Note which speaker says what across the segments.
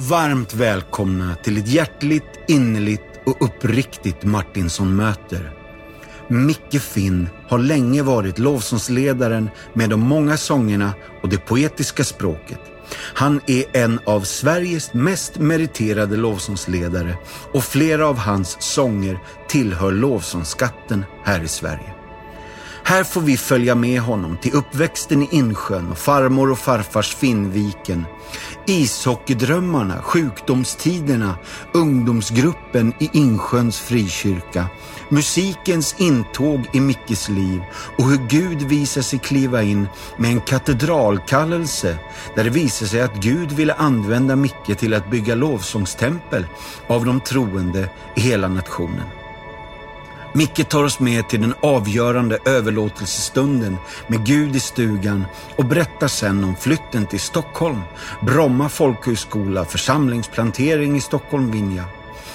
Speaker 1: Varmt välkomna till ett hjärtligt, innerligt och uppriktigt Martinsson-möter. Micke Finn har länge varit lovsångsledaren med de många sångerna och det poetiska språket. Han är en av Sveriges mest meriterade lovsångsledare och flera av hans sånger tillhör lovsångsskatten här i Sverige. Här får vi följa med honom till uppväxten i Insjön och farmor och farfars Finnviken. Ishockeydrömmarna, sjukdomstiderna, ungdomsgruppen i Insjöns frikyrka, musikens intåg i Mickes liv och hur Gud visar sig kliva in med en katedralkallelse där det visar sig att Gud ville använda Micke till att bygga lovsångstempel av de troende i hela nationen. Micke tar oss med till den avgörande överlåtelsestunden med Gud i stugan och berättar sen om flytten till Stockholm, Bromma folkhögskola, församlingsplantering i Stockholm Vinja,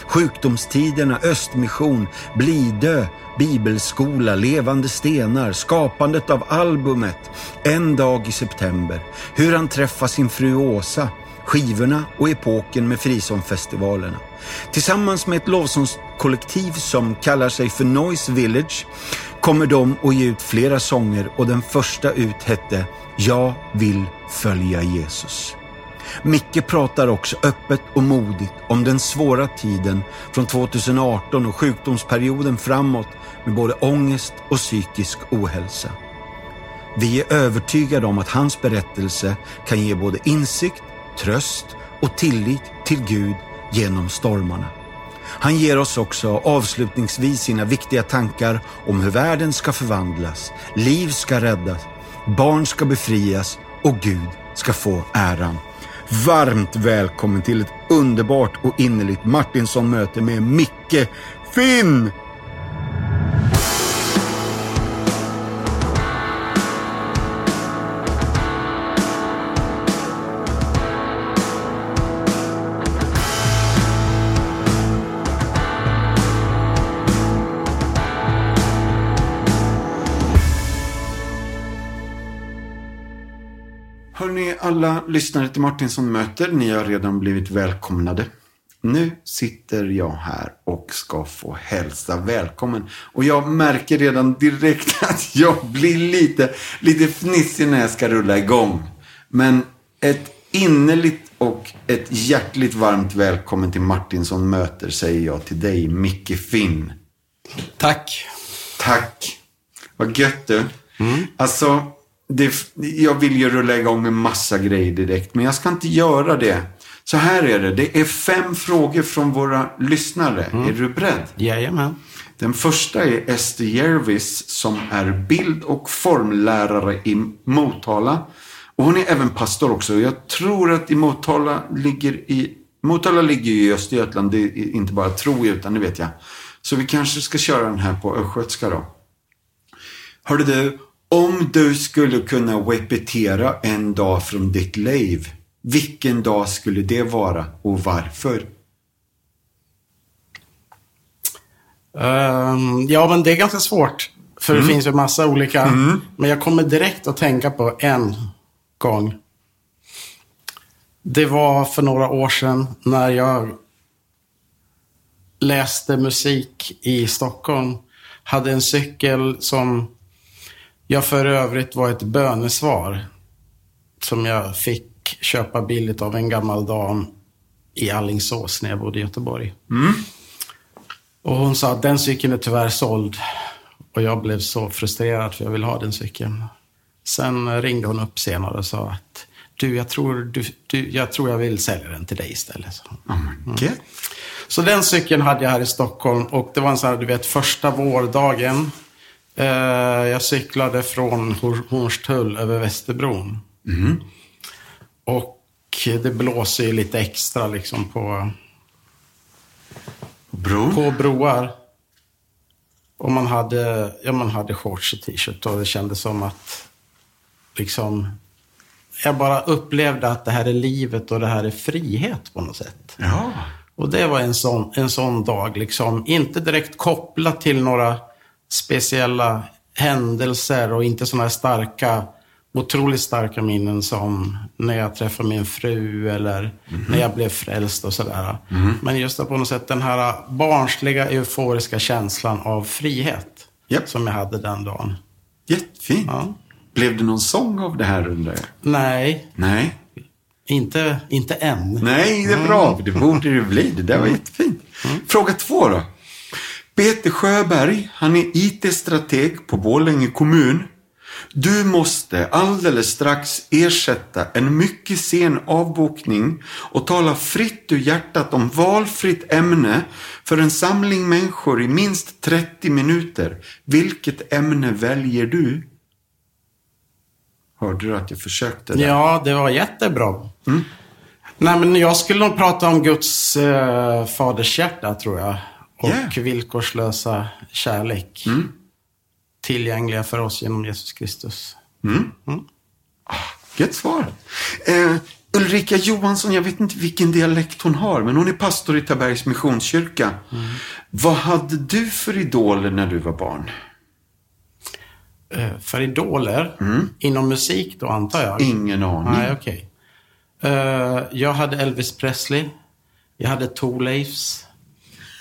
Speaker 1: sjukdomstiderna, Östmission, Blidö, bibelskola, levande stenar, skapandet av albumet, en dag i september, hur han träffar sin fru Åsa, skivorna och epoken med frisångfestivalerna. Tillsammans med ett lovsångskollektiv som kallar sig för Noise Village kommer de att ge ut flera sånger och den första ut hette Jag vill följa Jesus. Micke pratar också öppet och modigt om den svåra tiden från 2018 och sjukdomsperioden framåt med både ångest och psykisk ohälsa. Vi är övertygade om att hans berättelse kan ge både insikt, tröst och tillit till Gud genom stormarna. Han ger oss också avslutningsvis sina viktiga tankar om hur världen ska förvandlas, liv ska räddas, barn ska befrias och Gud ska få äran. Varmt välkommen till ett underbart och innerligt Martinsson-möte med Micke Finn! Hörni, alla lyssnare till Martinsson möter, ni har redan blivit välkomnade. Nu sitter jag här och ska få hälsa välkommen. Och jag märker redan direkt att jag blir lite, lite fnissig när jag ska rulla igång. Men ett innerligt och ett hjärtligt varmt välkommen till Martinsson möter säger jag till dig, Micke Finn.
Speaker 2: Tack.
Speaker 1: Tack. Vad gött du. Mm. Alltså, det, jag vill ju rulla igång med massa grejer direkt, men jag ska inte göra det. Så här är det. Det är fem frågor från våra lyssnare. Mm. Är du beredd?
Speaker 2: Jajamän.
Speaker 1: Den första är Ester Jervis som är bild och formlärare i Motala. Och hon är även pastor också. Jag tror att i Motala ligger i Motala ligger ju i Östergötland. Det är inte bara tro utan det vet jag. Så vi kanske ska köra den här på östgötska då. Hörde du, om du skulle kunna repetera en dag från ditt liv, vilken dag skulle det vara och varför?
Speaker 2: Um, ja, men det är ganska svårt. För mm. det finns ju massa olika. Mm. Men jag kommer direkt att tänka på en gång. Det var för några år sedan när jag läste musik i Stockholm. Hade en cykel som jag för övrigt var ett bönesvar som jag fick köpa billigt av en gammal dam i Allingsås när jag bodde i Göteborg. Mm. Och hon sa att den cykeln är tyvärr såld. Och jag blev så frustrerad för jag vill ha den cykeln. Sen ringde hon upp senare och sa att du, jag tror, du, du, jag, tror jag vill sälja den till dig istället. Så.
Speaker 1: Okay. Mm.
Speaker 2: så den cykeln hade jag här i Stockholm och det var en sån här, du vet, första vårdagen. Eh, jag cyklade från Hornstull över Västerbron. Mm. Och det blåser ju lite extra liksom på,
Speaker 1: Bro?
Speaker 2: på broar. Och man hade, ja, man hade shorts och t-shirt och det kändes som att liksom jag bara upplevde att det här är livet och det här är frihet på något sätt.
Speaker 1: Ja.
Speaker 2: Och det var en sån, en sån dag, liksom. Inte direkt kopplat till några speciella händelser och inte sådana här starka otroligt starka minnen som när jag träffade min fru eller
Speaker 1: Mhm.
Speaker 2: när jag blev frälst och sådär. Men just på något sätt den här barnsliga, euforiska känslan av frihet
Speaker 1: Japp.
Speaker 2: som jag hade den dagen.
Speaker 1: Jättefint.
Speaker 2: Ja.
Speaker 1: Blev det någon sång av det här undrar jag?
Speaker 2: Nej,
Speaker 1: Nej.
Speaker 2: inte, inte än.
Speaker 1: Nej, det är bra. Det borde det bli. Det där var jättefint. Fråga två då. Peter Sjöberg, han är IT-strateg på Borlänge kommun. Du måste alldeles strax ersätta en mycket sen avbokning och tala fritt ur hjärtat om valfritt ämne för en samling människor i minst 30 minuter. Vilket ämne väljer du? Hörde du att jag försökte där?
Speaker 2: Ja, det var jättebra. Nej, men jag skulle nog prata om Guds eh, fadershjärta, tror jag. Och
Speaker 1: Yeah.
Speaker 2: villkorslösa kärlek. Tillgängliga för oss genom Jesus Kristus.
Speaker 1: Gött svar. Eh, Ulrika Johansson, jag vet inte vilken dialekt hon har, men hon är pastor i Tabergs Missionskyrka. Vad hade du för idoler när du var barn?
Speaker 2: Eh, för idoler, inom musik då antar jag?
Speaker 1: Ingen aning.
Speaker 2: Nej, okej. Eh, jag hade Elvis Presley. Jag hade Thorleifs.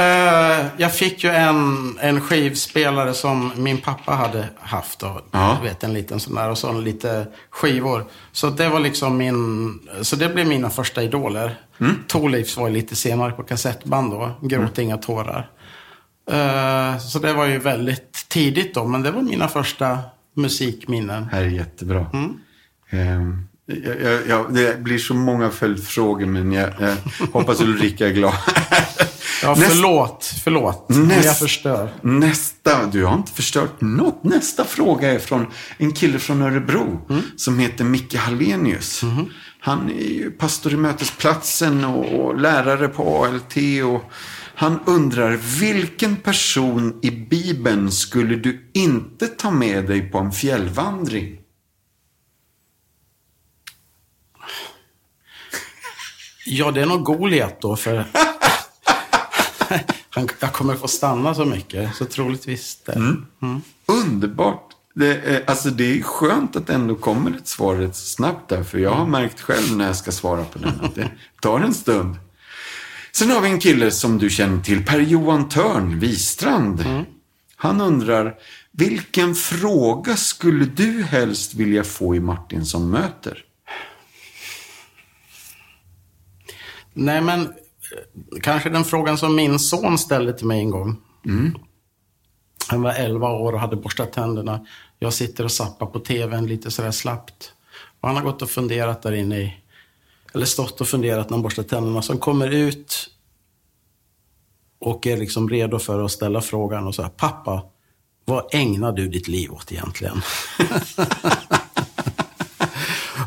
Speaker 2: Eh, jag fick ju en, en skivspelare som min pappa hade haft. Då.
Speaker 1: Ja.
Speaker 2: Vet, en liten sån där och så lite skivor. Så det var liksom min, så det blev mina första idoler. Mm. Thorleifs var lite senare på kassettband då. Gråt inga tårar. Eh, så det var ju väldigt tidigt då, men det var mina första musikminnen.
Speaker 1: Det här är jättebra.
Speaker 2: Mm.
Speaker 1: Ehm, jag, jag, jag, det blir så många följdfrågor, men jag, jag hoppas Ulrika är glad.
Speaker 2: Ja,
Speaker 1: Näst-
Speaker 2: förlåt, förlåt. om
Speaker 1: Näst-
Speaker 2: Jag förstör.
Speaker 1: Nästa, du har inte förstört något. Nästa fråga är från en kille från Örebro som heter Micke Hallenius. Han är ju pastor i Mötesplatsen och, och lärare på ALT. Och han undrar, vilken person i Bibeln skulle du inte ta med dig på en fjällvandring?
Speaker 2: Ja, det är nog Goliat då, för han, jag kommer få stanna så mycket, så troligtvis det.
Speaker 1: Underbart. Det är, alltså det är skönt att det ändå kommer ett svar rätt snabbt där. För jag har märkt själv när jag ska svara på den att det tar en stund. Sen har vi en kille som du känner till, Per-Johan Törn, Wistrand. Han undrar, vilken fråga skulle du helst vilja få i Martinsson möter?
Speaker 2: Nej, men eh, kanske den frågan som min son ställde till mig en gång. Han var 11 år och hade borstat tänderna. Jag sitter och zappar på tvn lite sådär slappt. Och han har gått och funderat där inne i, eller stått och funderat när han borstar tänderna. Så han kommer ut och är liksom redo för att ställa frågan och säga pappa, vad ägnar du ditt liv åt egentligen?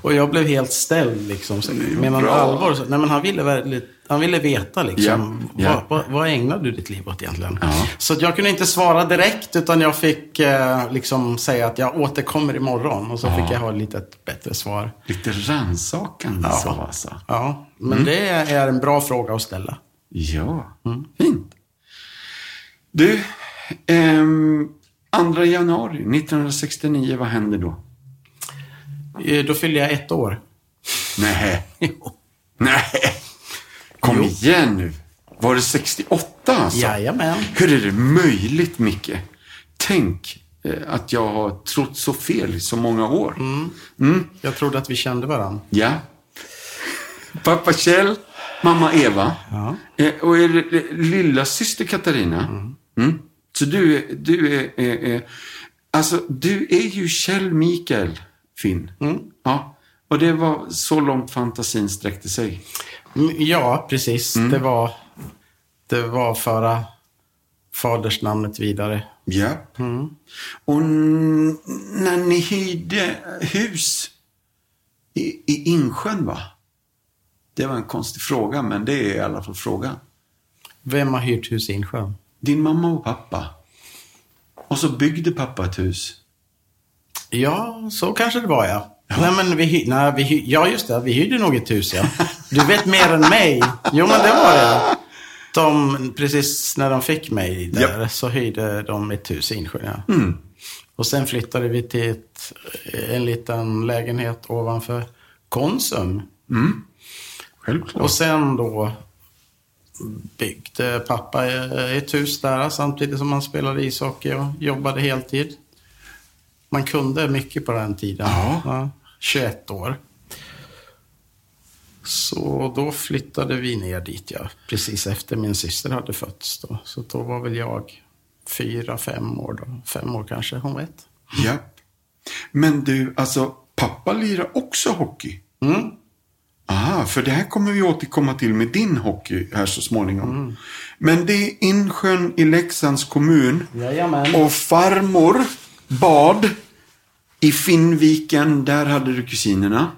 Speaker 2: och jag blev helt ställd liksom. Menar han allvar? Så, nej men han ville, väldigt, han ville veta liksom.
Speaker 1: Ja, ja.
Speaker 2: Vad, vad, vad ägnar du ditt liv åt egentligen?
Speaker 1: Ja.
Speaker 2: Så jag kunde inte svara direkt utan jag fick eh, liksom säga att jag återkommer imorgon. Och så fick jag ha ett lite bättre svar.
Speaker 1: Lite rannsakande så alltså.
Speaker 2: Ja, men det är en bra fråga att ställa.
Speaker 1: Ja, fint. Du, ehm, 2 januari 1969, vad hände då?
Speaker 2: Eh, Då fyllde jag ett år.
Speaker 1: Nej.
Speaker 2: Jo.
Speaker 1: Nej, kom
Speaker 2: Jo.
Speaker 1: igen nu. Var det 68 alltså?
Speaker 2: Jajamän.
Speaker 1: Hur är det möjligt, Micke? Tänk eh, att jag har trott så fel i så många år. Mm.
Speaker 2: Jag trodde att vi kände varandra.
Speaker 1: Ja. Pappa Kjell, mamma Eva.
Speaker 2: Ja.
Speaker 1: Eh, och det, lilla syster Katarina. Mm. Så du, du är, är, är... Alltså, du är ju Kjell Mikael, Finn. Ja. Och det var så långt fantasin sträckte sig.
Speaker 2: Mm, Ja, precis. Det var det var föra fadersnamnet vidare.
Speaker 1: Ja. Och n- när ni hyrde hus i, i Insjön, va? Det var en konstig fråga, men det är i alla fall frågan.
Speaker 2: Vem har hyrt hus i Insjön?
Speaker 1: Din mamma och pappa. Och så byggde pappa ett hus.
Speaker 2: Ja, så kanske det var ja. Nej, men vi, hy- nej, vi, hy- ja, just det. Vi hyrde nog ett hus, ja. Du vet mer än mig. Jo, men det var det. De, precis när de fick mig där
Speaker 1: Ja.
Speaker 2: så hyrde de ett hus i Insjön, ja. Och sen flyttade vi till ett, en liten lägenhet ovanför Konsum.
Speaker 1: Självklart.
Speaker 2: Och sen då byggde pappa ett hus där samtidigt som han spelade ishockey och jobbade heltid. Man kunde mycket på den tiden.
Speaker 1: Ja.
Speaker 2: 21 år. Så då flyttade vi ner dit, ja. Precis efter min syster hade fötts då. Så då var väl jag fyra, fem år då. Fem år kanske, hon vet.
Speaker 1: Ja. Men du, alltså pappa lirar också hockey.
Speaker 2: Mm.
Speaker 1: Aha, för det här kommer vi återkomma till med din hockey här så småningom. Men det är Insjön i Leksands kommun.
Speaker 2: Jajamän.
Speaker 1: Och farmor bad i Finnviken. Där hade du kusinerna.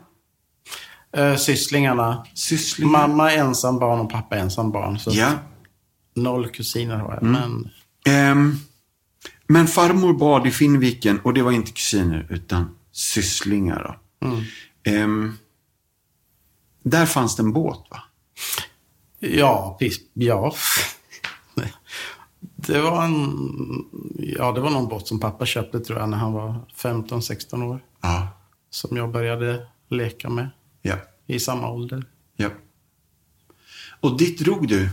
Speaker 2: Eh, sysslingarna.
Speaker 1: Sysslingar.
Speaker 2: Mamma är ensam barn och pappa ensam barn. Så
Speaker 1: Ja.
Speaker 2: noll kusiner har jag. Men
Speaker 1: Ehm, men farmor bad i Finnviken och det var inte kusiner utan sysslingar. Då. Ehm, där fanns det en båt va?
Speaker 2: Ja, ja. Det var en... Ja, det var någon båt som pappa köpte tror jag när han var 15-16 år.
Speaker 1: Ja.
Speaker 2: Som jag började leka med
Speaker 1: Ja.
Speaker 2: i samma ålder.
Speaker 1: ja. Och dit drog du?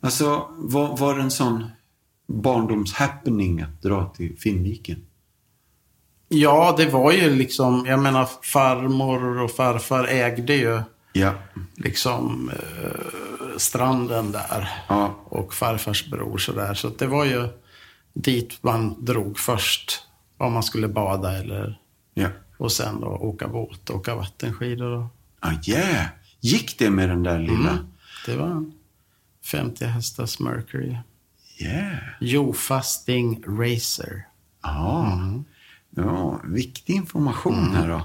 Speaker 1: Alltså, var, var det en sån barndomshappening att dra till Finnviken?
Speaker 2: Ja, det var ju liksom... Jag menar, farmor och farfar ägde ju
Speaker 1: Ja.
Speaker 2: liksom eh, stranden där.
Speaker 1: Ja.
Speaker 2: Och farfars bror sådär. Så det var ju dit man drog först. Om man skulle bada eller...
Speaker 1: Ja.
Speaker 2: Och sen då åka båt, åka vattenskidor och...
Speaker 1: Ah, yeah. Gick det med den där lilla?
Speaker 2: Det var en 50 hästars Mercury.
Speaker 1: Yeah.
Speaker 2: Jofasting Racer.
Speaker 1: Ja. ja, viktig information här då.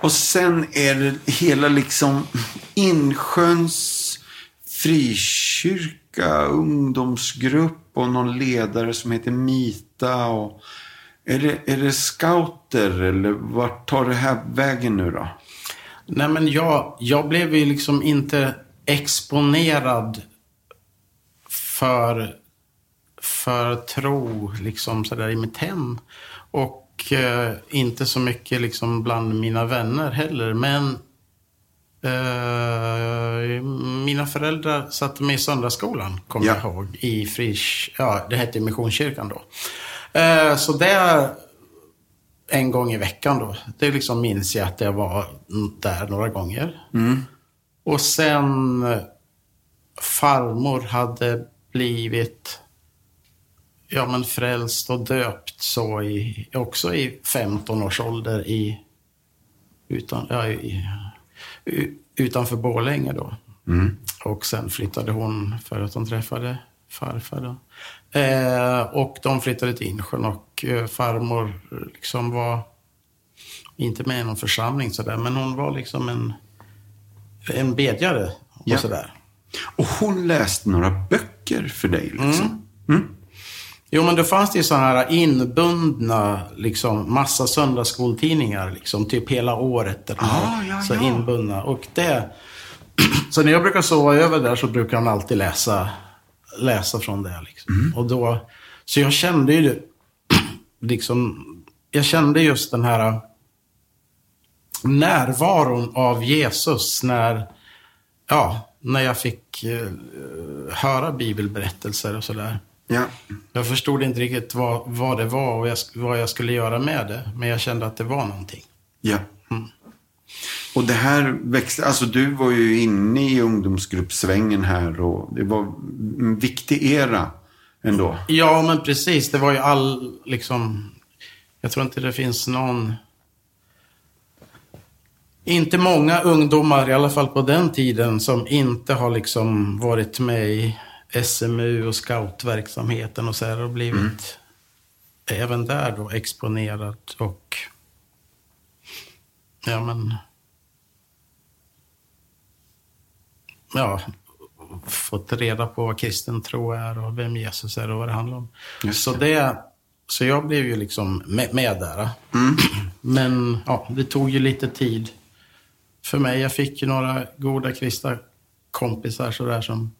Speaker 1: Och sen är det hela liksom Insjöns frikyrka, ungdomsgrupp och någon ledare som heter Mita. Och är, det, är det scouter eller vart tar det här vägen nu då?
Speaker 2: Nej men jag, jag blev ju liksom inte exponerad för, för tro liksom sådär i mitt hem. Och eh, inte så mycket liksom bland mina vänner heller. Men eh, mina föräldrar satte mig i söndagsskolan, kommer
Speaker 1: Ja.
Speaker 2: jag ihåg. I Frisch, ja det hette Missionskyrkan då. Eh, så där en gång i veckan då. Det liksom minns jag att jag var där några gånger. Och sen farmor hade blivit ja, men frälst och döpt så i, också i 15 års ålder i, utan, ja, i, utanför Borlänge då. Och sen flyttade hon för att hon träffade farfar. Då. Eh, och de flyttade till Insjön och eh, farmor liksom var inte med i någon församling sådär, men hon var liksom en, en bedjare och
Speaker 1: Ja.
Speaker 2: sådär.
Speaker 1: Och hon läste några böcker för dig liksom.
Speaker 2: Jo, men då fanns det ju sådana här inbundna, liksom, massa söndagsskoltidningar, liksom, typ hela året. Eller
Speaker 1: Ah, ja,
Speaker 2: så
Speaker 1: ja.
Speaker 2: inbundna. Och det... Så när jag brukar sova över där så brukar han alltid läsa, läsa från det. Liksom.
Speaker 1: Mm.
Speaker 2: Och då, så jag kände ju, liksom, jag kände just den här närvaron av Jesus när, ja, när jag fick eh, höra bibelberättelser och sådär.
Speaker 1: Ja.
Speaker 2: Jag förstod inte riktigt vad, vad det var och jag, vad jag skulle göra med det. Men jag kände att det var någonting.
Speaker 1: Ja. Och det här växte, alltså du var ju inne i ungdomsgruppsvängen här och det var en viktig era ändå.
Speaker 2: Ja, men precis. Det var ju all, liksom... Jag tror inte det finns någon... Inte många ungdomar, i alla fall på den tiden, som inte har liksom varit med i SMU och scoutverksamheten och så här och blivit även där då exponerad och... Ja, men... Ja, fått reda på vad kristen tro är och vem Jesus är och vad det handlar om.
Speaker 1: Just
Speaker 2: Så, det, så jag blev ju liksom med, med där. Men ja, det tog ju lite tid för mig. Jag fick ju några goda kristna kompisar sådär som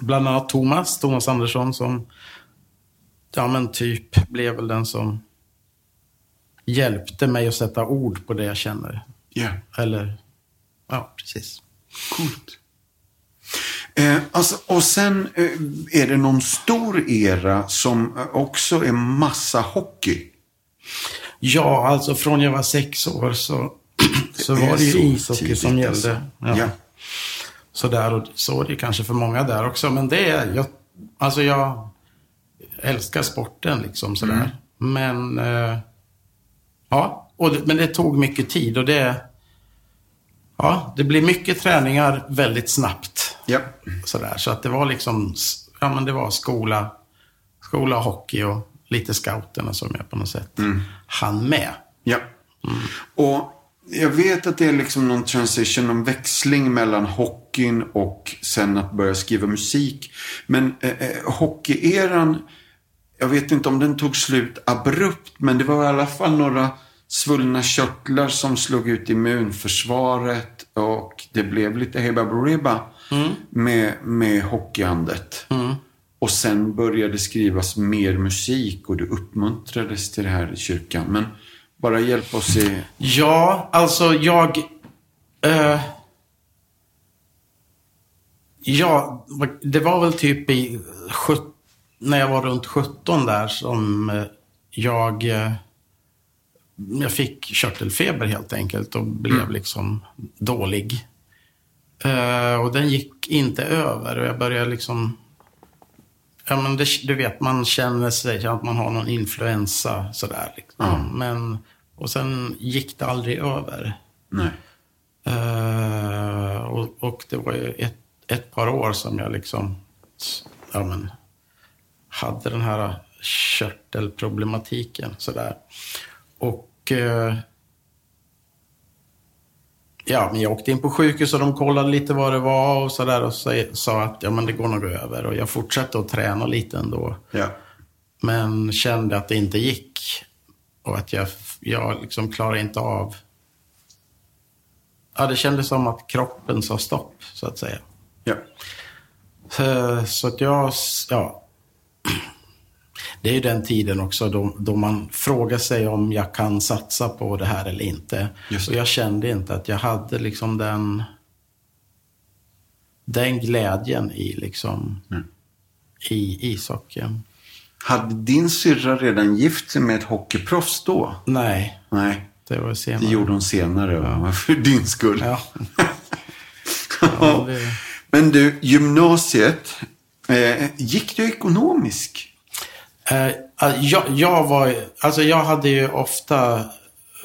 Speaker 2: bland annat Thomas, Thomas Andersson som ja men typ blev väl den som hjälpte mig att sätta ord på det jag känner.
Speaker 1: Ja,
Speaker 2: Eller, ja precis.
Speaker 1: coolt. Eh, alltså, och sen eh, är det någon stor era som eh, också är massa hockey.
Speaker 2: Ja, alltså från jag var sex år så, så var det ju ishockey som gällde.
Speaker 1: alltså.
Speaker 2: Ja.
Speaker 1: Ja.
Speaker 2: Så där och så är det kanske för många där också. Men det är, jag, alltså jag älskar sporten liksom sådär. Men, eh, ja, och men det tog mycket tid och det, ja, det blir mycket träningar väldigt snabbt.
Speaker 1: Ja.
Speaker 2: Sådär, så att det var liksom, ja men det var skola, skola, hockey och lite scouterna som jag på något sätt hann med.
Speaker 1: Ja. Och jag vet att det är liksom någon transition, någon växling mellan hockeyn och sen att börja skriva musik. Men eh, eh, hockeyeran, jag vet inte om den tog slut abrupt, men det var i alla fall några svullna körtlar som slog ut immunförsvaret och det blev lite heba buriba med, med hockeyandet. Och sen började skrivas mer musik och det uppmuntrades till det här i kyrkan. Men bara hjälp oss i...
Speaker 2: Ja, alltså jag... Eh, ja, det var väl typ i... När jag var runt 17 där som eh, jag... Eh, jag fick körtelfeber helt enkelt och blev liksom dålig. Eh, och den gick inte över och jag började liksom... Ja, men det, du vet, man känner sig att man har någon influensa sådär. Liksom. Men, och sen gick det aldrig över.
Speaker 1: Nej.
Speaker 2: Eh, och, och det var ju ett, ett par år som jag liksom ja, men, hade den här körtelproblematiken. Sådär. Och eh, ja, men jag åkte in på sjukhus och de kollade lite vad det var och sådär och sa, sa att ja, men det går nog över. Och jag fortsatte att träna lite ändå.
Speaker 1: Ja.
Speaker 2: Men kände att det inte gick. Och att jag, jag liksom klarade inte av... Ja, det kändes som att kroppen sa stopp, så att säga.
Speaker 1: Ja.
Speaker 2: Eh, Så att jag, ja. Det är ju den tiden också då, då man frågar sig om jag kan satsa på det här eller inte. Och jag kände inte att jag hade liksom den, den glädjen i liksom, i ishockeyn.
Speaker 1: Hade din syrra redan gift sig med ett hockeyproffs då?
Speaker 2: Nej,
Speaker 1: Nej,
Speaker 2: det var senare.
Speaker 1: det gjorde hon senare. va? För din skull.
Speaker 2: Ja. Ja, det-
Speaker 1: Men du, gymnasiet. Eh, gick du ekonomisk?
Speaker 2: Eh, jag, jag var, alltså jag hade ju ofta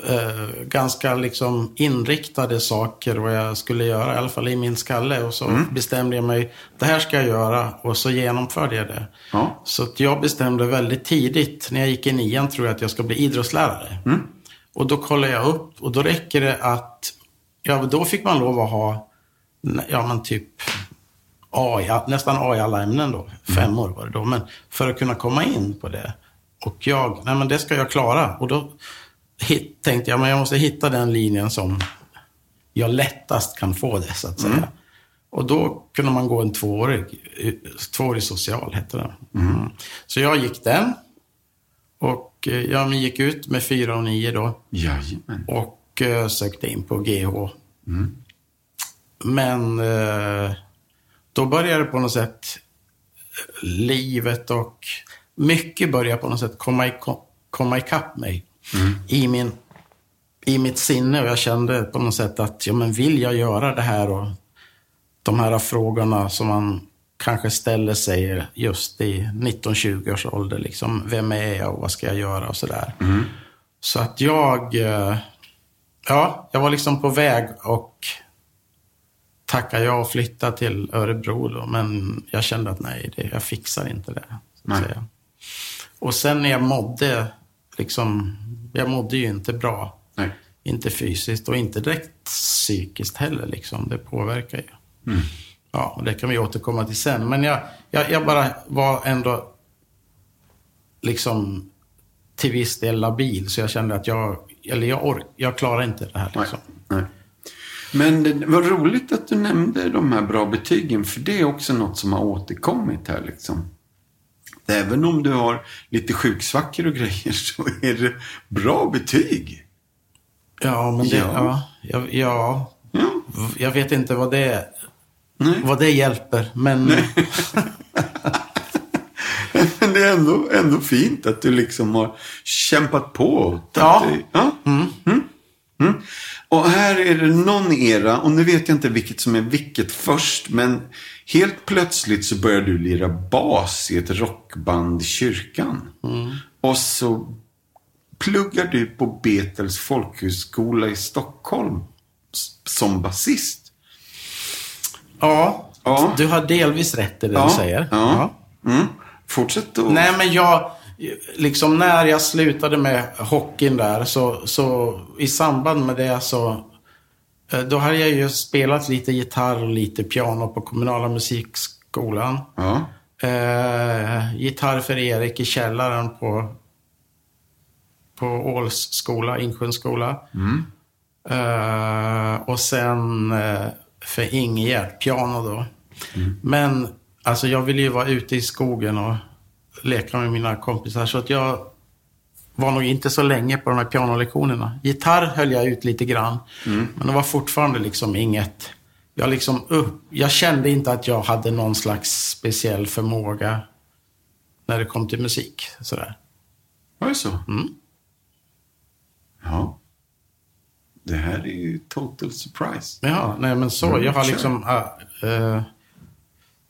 Speaker 2: eh, ganska liksom inriktade saker vad jag skulle göra, i alla fall i min skalle. Och så bestämde jag mig, det här ska jag göra och så genomförde jag det.
Speaker 1: Ja.
Speaker 2: Så jag bestämde väldigt tidigt, när jag gick i nian tror jag att jag ska bli idrottslärare. Och då kollade jag upp och då räcker det att, ja då fick man lov att ha, ja men typ A nästan A i alla ämnen då. Fem år var det då. Men för att kunna komma in på det. Och jag, nej men det ska jag klara. Och då hit, tänkte jag, men jag måste hitta den linjen som jag lättast kan få det, så att säga. Och då kunde man gå en tvåårig, tvåårig social, hette den. Mm. Så jag gick den. Och eh, jag gick ut med fyra och nio då.
Speaker 1: Jajamän.
Speaker 2: Och eh, sökte in på GH. Men eh, då började på något sätt livet och mycket började på något sätt komma, i, komma ikapp mig. I, min, I mitt sinne och jag kände på något sätt att, ja men vill jag göra det här och de här frågorna som man kanske ställer sig just i 19-20 års ålder. Liksom, vem är jag och vad ska jag göra och sådär. Så att jag, eh, ja, jag var liksom på väg och tacka ja och flytta till Örebro då. Men jag kände att nej, det, jag fixar inte det. Och sen när jag mådde, liksom, jag mådde ju inte bra.
Speaker 1: Nej.
Speaker 2: Inte fysiskt och inte direkt psykiskt heller. Liksom. Det påverkar ju. Ja, det kan vi återkomma till sen. Men jag, jag, jag bara var ändå liksom till viss del labil. Så jag kände att jag, eller jag, ork, jag klarar inte det här. Liksom.
Speaker 1: Nej. Men det var roligt att du nämnde de här bra betygen. För det är också något som har återkommit här liksom. Även om du har lite sjuksvackor och grejer så är det bra betyg.
Speaker 2: Ja, men det, ja. Ja, ja,
Speaker 1: Ja.
Speaker 2: jag vet inte vad det,
Speaker 1: Nej.
Speaker 2: vad det hjälper. Men
Speaker 1: Men det är ändå, ändå fint att du liksom har kämpat på.
Speaker 2: Ja.
Speaker 1: det- ja. Mm. Mm. Och här är det någon era, och nu vet jag inte vilket som är vilket först, men helt plötsligt så börjar du lira bas i ett rockband i kyrkan. Och så pluggar du på Betels folkhögskola i Stockholm som basist.
Speaker 2: ja,
Speaker 1: Ja.
Speaker 2: du har delvis rätt i det du säger.
Speaker 1: Ja. Mm. Fortsätt då.
Speaker 2: Nej, men jag, liksom när jag slutade med hockeyn där, så, så i samband med det så, då hade jag ju spelat lite gitarr och lite piano på kommunala musikskolan.
Speaker 1: Ja.
Speaker 2: Eh, gitarr för Erik i källaren på, på Åls skola, Insjöns skola. Eh, och sen eh, för Ingegerd, piano då. Men alltså jag ville ju vara ute i skogen och leka med mina kompisar. Så att jag var nog inte så länge på de här pianolektionerna. Gitarr höll jag ut lite grann. Men det var fortfarande liksom inget... Jag, liksom upp, jag kände inte att jag hade någon slags speciell förmåga när det kom till musik. Sådär.
Speaker 1: Var det så?
Speaker 2: Mm.
Speaker 1: Ja. Det här är ju total surprise.
Speaker 2: Ja, nej men så.
Speaker 1: Mm,
Speaker 2: jag har liksom äh, äh,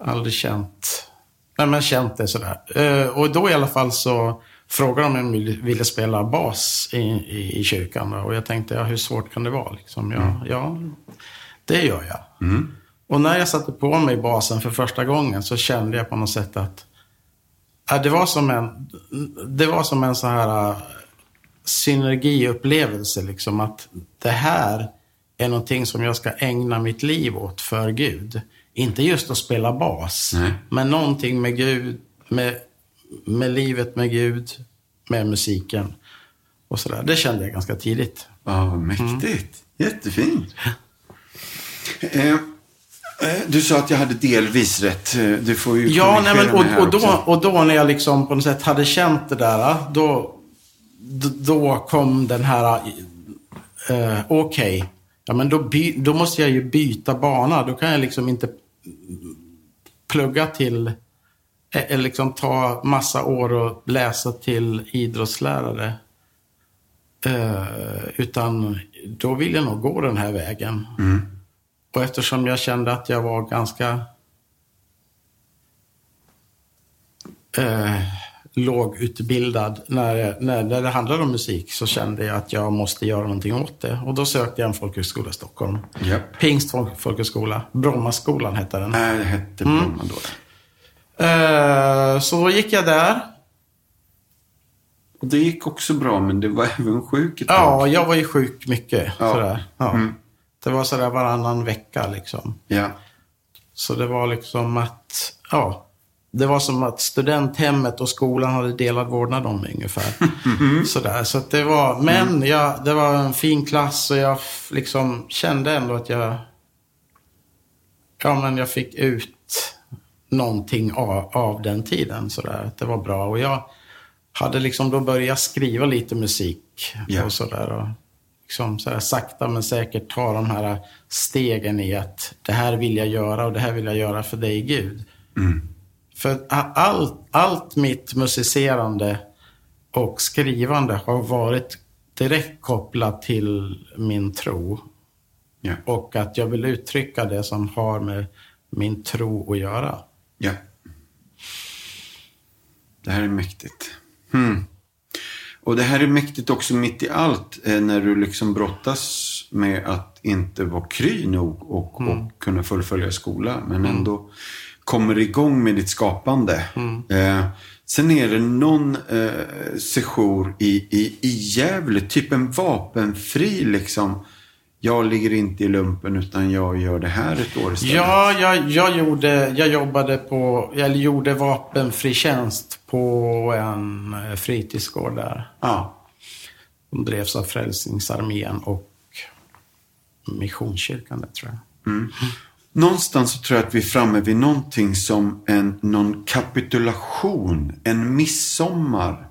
Speaker 2: aldrig känt, nej men känt det sådär. Äh, och då i alla fall så frågade de om jag ville- spela bas i, i, i kyrkan. Och jag tänkte, ja hur svårt kan det vara? Liksom, ja, ja, det gör jag. Och när jag satte på mig basen för första gången så kände jag på något sätt att ja, det, var som en, det var som en så här äh, synergiupplevelse. Liksom, att det här är någonting som jag ska ägna mitt liv åt för Gud. Inte just att spela bas,
Speaker 1: Nej.
Speaker 2: men någonting med Gud, med, med livet med Gud, med musiken och sådär. Det kände jag ganska tidigt.
Speaker 1: Ja, mäktigt. Jättefint. Eh, eh, du sa att jag hade delvis rätt. Eh, Du får ju
Speaker 2: Ja, nej, men,
Speaker 1: mig här
Speaker 2: och, och, då,
Speaker 1: också.
Speaker 2: och då när jag liksom på något sätt hade känt det där, då, då kom den här, eh, okej, ja men då, by, då måste jag ju byta bana. Då kan jag liksom inte plugga till, eller liksom ta massa år och läsa till idrottslärare. Eh, utan då vill jag nog gå den här vägen. Och eftersom jag kände att jag var ganska eh, lågutbildad när, när, när det handlade om musik så kände jag att jag måste göra någonting åt det. Och då sökte jag en folkhögskola i Stockholm.
Speaker 1: Japp.
Speaker 2: Pingst folk- folkhögskola. Brommaskolan hette den.
Speaker 1: Nej, det hette
Speaker 2: Mm.
Speaker 1: Bromma då.
Speaker 2: Eh, så gick jag där.
Speaker 1: Och det gick också bra, men det var även sjuk ett tag.
Speaker 2: Ja, jag var ju sjuk mycket.
Speaker 1: Ja.
Speaker 2: Sådär. Ja.
Speaker 1: Mm.
Speaker 2: Det var sådär varannan vecka liksom.
Speaker 1: Ja.
Speaker 2: Så det var liksom att, ja. Det var som att studenthemmet och skolan hade delad vårdnad om mig ungefär. Sådär, så det var, men ja, det var en fin klass och jag liksom kände ändå att jag, ja men jag fick ut någonting av, av den tiden sådär. Att det var bra och jag hade liksom då börjat skriva lite musik
Speaker 1: Ja.
Speaker 2: och sådär. Och liksom sådär sakta men säkert ta de här stegen i att det här vill jag göra och det här vill jag göra för dig Gud. För a- allt, allt mitt musicerande och skrivande har varit direkt kopplat till min tro.
Speaker 1: Ja.
Speaker 2: Och att jag vill uttrycka det som har med min tro att göra.
Speaker 1: Ja. Det här är mäktigt. Hmm. Och det här är mäktigt också mitt i allt. Eh, när du liksom brottas med att inte vara kry nog och, och kunna fullfölja skola. Men ändå kommer igång med ditt skapande. Eh, sen är det någon eh, sejour i, i, i Gävle, typ en vapenfri liksom jag ligger inte i lumpen utan jag gör det här ett år istället.
Speaker 2: Ja, jag, jag, gjorde, jag jobbade på, eller gjorde vapenfri tjänst på en eh, fritidsgård där.
Speaker 1: Ja.
Speaker 2: De drevs av Frälsningsarmén och Missionskyrkan, det tror jag.
Speaker 1: Mm. Någonstans så tror jag att vi är framme vid någonting som en, någon kapitulation, en midsommar,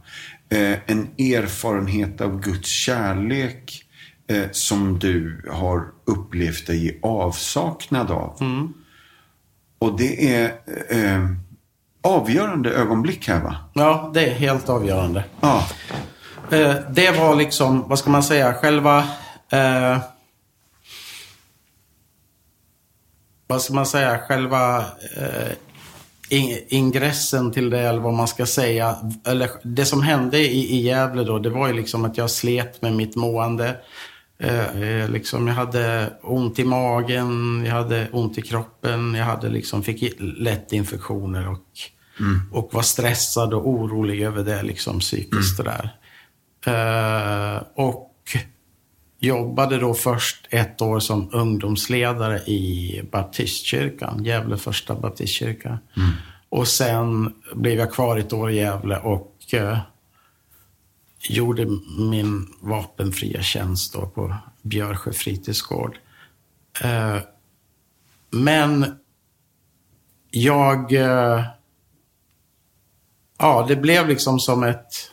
Speaker 1: eh, en erfarenhet av Guds kärlek eh, som du har upplevt dig i avsaknad av.
Speaker 2: Mm.
Speaker 1: Och det är eh, avgörande ögonblick här va?
Speaker 2: Ja, det är helt avgörande.
Speaker 1: Ja.
Speaker 2: Eh, det var liksom, vad ska man säga, själva... Eh, vad ska man säga, själva eh, in, ingressen till det, eller vad man ska säga. Eller, det som hände i, i Gävle då, det var ju liksom att jag slet med mitt mående. Eh, eh, liksom jag hade ont i magen, jag hade ont i kroppen, jag hade liksom, fick lätt infektioner och,
Speaker 1: Mm.
Speaker 2: och var stressad och orolig över det liksom psykiskt.
Speaker 1: Mm.
Speaker 2: Där. Eh, och jobbade då först ett år som ungdomsledare i baptistkyrkan, Gävle första baptistkyrka.
Speaker 1: Mm.
Speaker 2: Och sen blev jag kvar ett år i Gävle och eh, gjorde min vapenfria tjänst då på Björsjö fritidsgård. Eh, men jag... Eh, ja, det blev liksom som ett...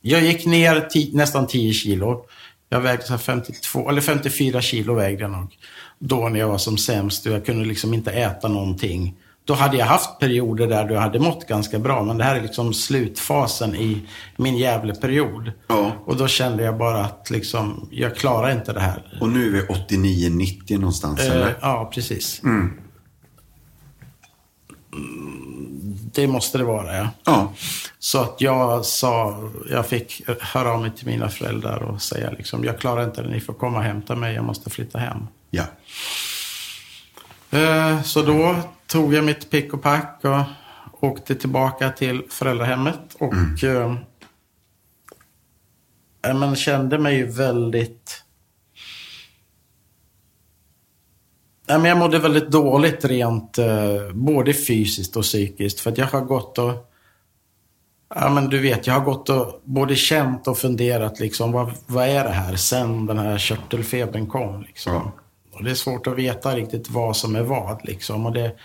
Speaker 2: Jag gick ner ti, nästan 10 kilo. Jag vägde så här 52, eller 54 kilo vägde jag nog. Då när jag var som sämst och jag kunde liksom inte äta någonting. Då hade jag haft perioder där du hade mått ganska bra. Men det här är liksom slutfasen i min jävla period.
Speaker 1: Ja.
Speaker 2: Och då kände jag bara att liksom, jag klarar inte det här.
Speaker 1: Och nu är vi 89-90 någonstans
Speaker 2: Eh,
Speaker 1: eller?
Speaker 2: ja, precis.
Speaker 1: Mm.
Speaker 2: Det måste det vara, ja.
Speaker 1: Ja.
Speaker 2: Så att jag sa, jag fick höra av mig till mina föräldrar och säga liksom, jag klarar inte det, ni får komma och hämta mig, jag måste flytta hem.
Speaker 1: Ja.
Speaker 2: Eh, Så då tog jag mitt pick och pack och åkte tillbaka till föräldrahemmet och eh, ja, men kände mig ju väldigt... Ja, men jag mådde väldigt dåligt rent eh, både fysiskt och psykiskt för att jag har gått och Ja, men du vet, jag har gått och både känt och funderat liksom, vad, vad är det här sen den här körtelfebern kom? Liksom.
Speaker 1: Ja.
Speaker 2: Och det är svårt att veta riktigt vad som är vad. Liksom. Och det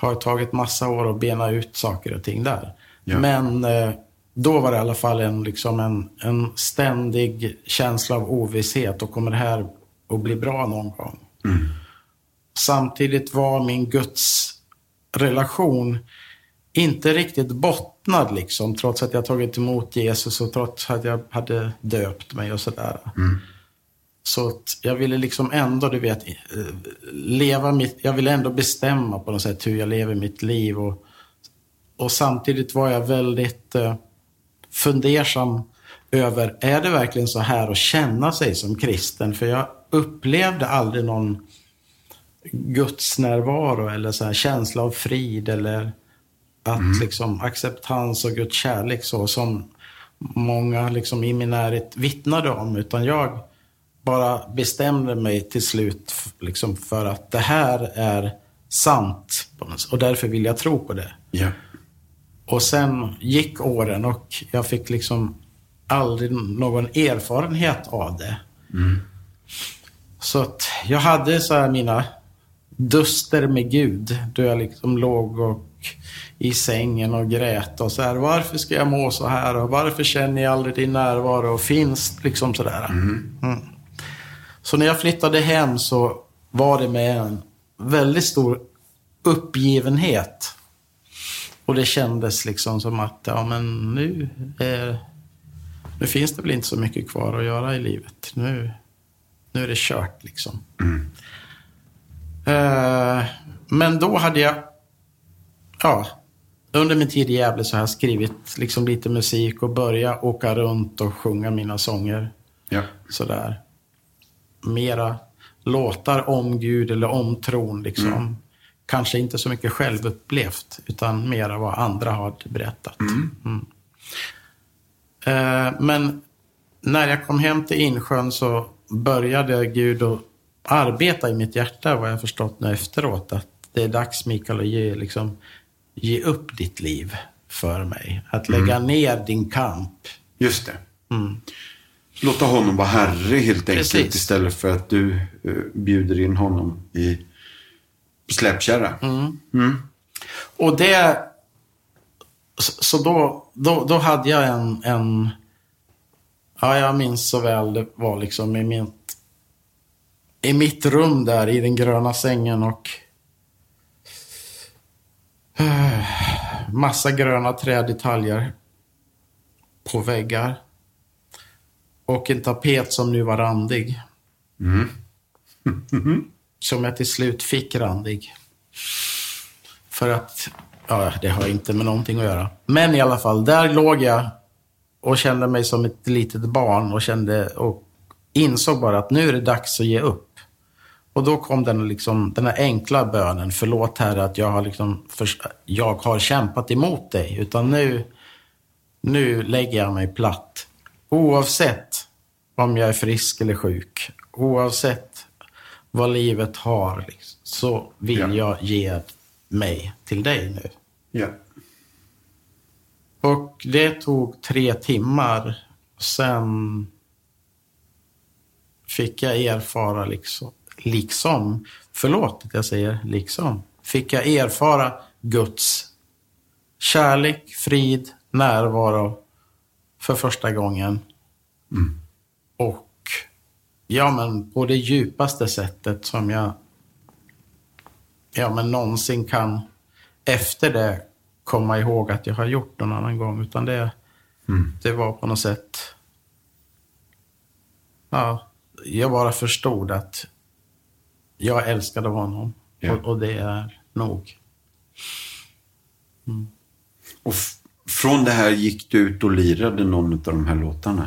Speaker 2: har tagit massa år att bena ut saker och ting där.
Speaker 1: Ja.
Speaker 2: Men eh, då var det i alla fall en, liksom en, en ständig känsla av ovisshet. Och kommer det här att bli bra någon gång? Samtidigt var min Guds relation inte riktigt bottnad liksom. Trots att jag tagit emot Jesus och trots att jag hade döpt mig och sådär. Så att jag ville liksom ändå, du vet, eh, leva mitt, jag ville ändå bestämma på något sätt hur jag lever mitt liv. Och, och samtidigt var jag väldigt eh, fundersam över, är det verkligen så här att känna sig som kristen? För jag upplevde aldrig någon Guds närvaro eller så här känsla av frid eller att liksom acceptans och Guds kärlek så som många liksom i min närhet vittnade om. Utan jag bara bestämde mig till slut liksom för att det här är sant. Och därför vill jag tro på det.
Speaker 1: Ja.
Speaker 2: Och sen gick åren och jag fick liksom aldrig någon erfarenhet av det. Så att jag hade så här mina duster med Gud. Då jag liksom låg och i sängen och grät och så här. Varför ska jag må så här? Och varför känner jag aldrig din närvaro? Och finns liksom sådär. Mm. Så när jag flyttade hem så var det med en väldigt stor uppgivenhet. Och det kändes liksom som att, ja men nu, är, nu finns det väl inte så mycket kvar att göra i livet. Nu, nu är det kört liksom. Eh, men då hade jag, ja, under min tid i Gävle så har jag skrivit liksom lite musik och börjat åka runt och sjunga mina sånger.
Speaker 1: Ja.
Speaker 2: Sådär. Mera låtar om Gud eller om tron liksom. Kanske inte så mycket självupplevt, utan mera vad andra har berättat. Mm. Eh, men när jag kom hem till Insjön så började Gud att arbeta i mitt hjärta, vad jag förstått nu efteråt. Att det är dags, Mikael, att ge, liksom, ge upp ditt liv för mig. Att lägga mm. ner din kamp.
Speaker 1: Just det. Låta honom vara herre helt enkelt Precis. istället för att du uh, bjuder in honom i släpkärra. Mm.
Speaker 2: Mm. Och det... Så då, då, då hade jag en, en... Ja, jag minns så väl det var liksom i mitt, i mitt rum där i den gröna sängen och uh, massa gröna trädetaljer på väggar. Och en tapet som nu var randig. Mm. som jag till slut fick randig. För att, ja, det har inte med någonting att göra. Men i alla fall, där låg jag och kände mig som ett litet barn och kände och insåg bara att nu är det dags att ge upp. Och då kom den, liksom, den här enkla bönen, förlåt Herre att jag har, liksom, för, jag har kämpat emot dig. Utan nu, nu lägger jag mig platt. Oavsett om jag är frisk eller sjuk, oavsett vad livet har, så vill ja. jag ge mig till dig nu.
Speaker 1: Ja.
Speaker 2: Och det tog tre timmar. Sen fick jag erfara liksom, liksom, förlåt att jag säger liksom, fick jag erfara Guds kärlek, frid, närvaro för första gången. Mm. Och ja, men på det djupaste sättet som jag ja, men någonsin kan efter det komma ihåg att jag har gjort någon annan gång. Utan det, mm. det var på något sätt... Ja, jag bara förstod att jag älskade honom. Ja. Och, och, det är nog.
Speaker 1: Mm. Och från det här gick du ut och lirade någon av de här låtarna?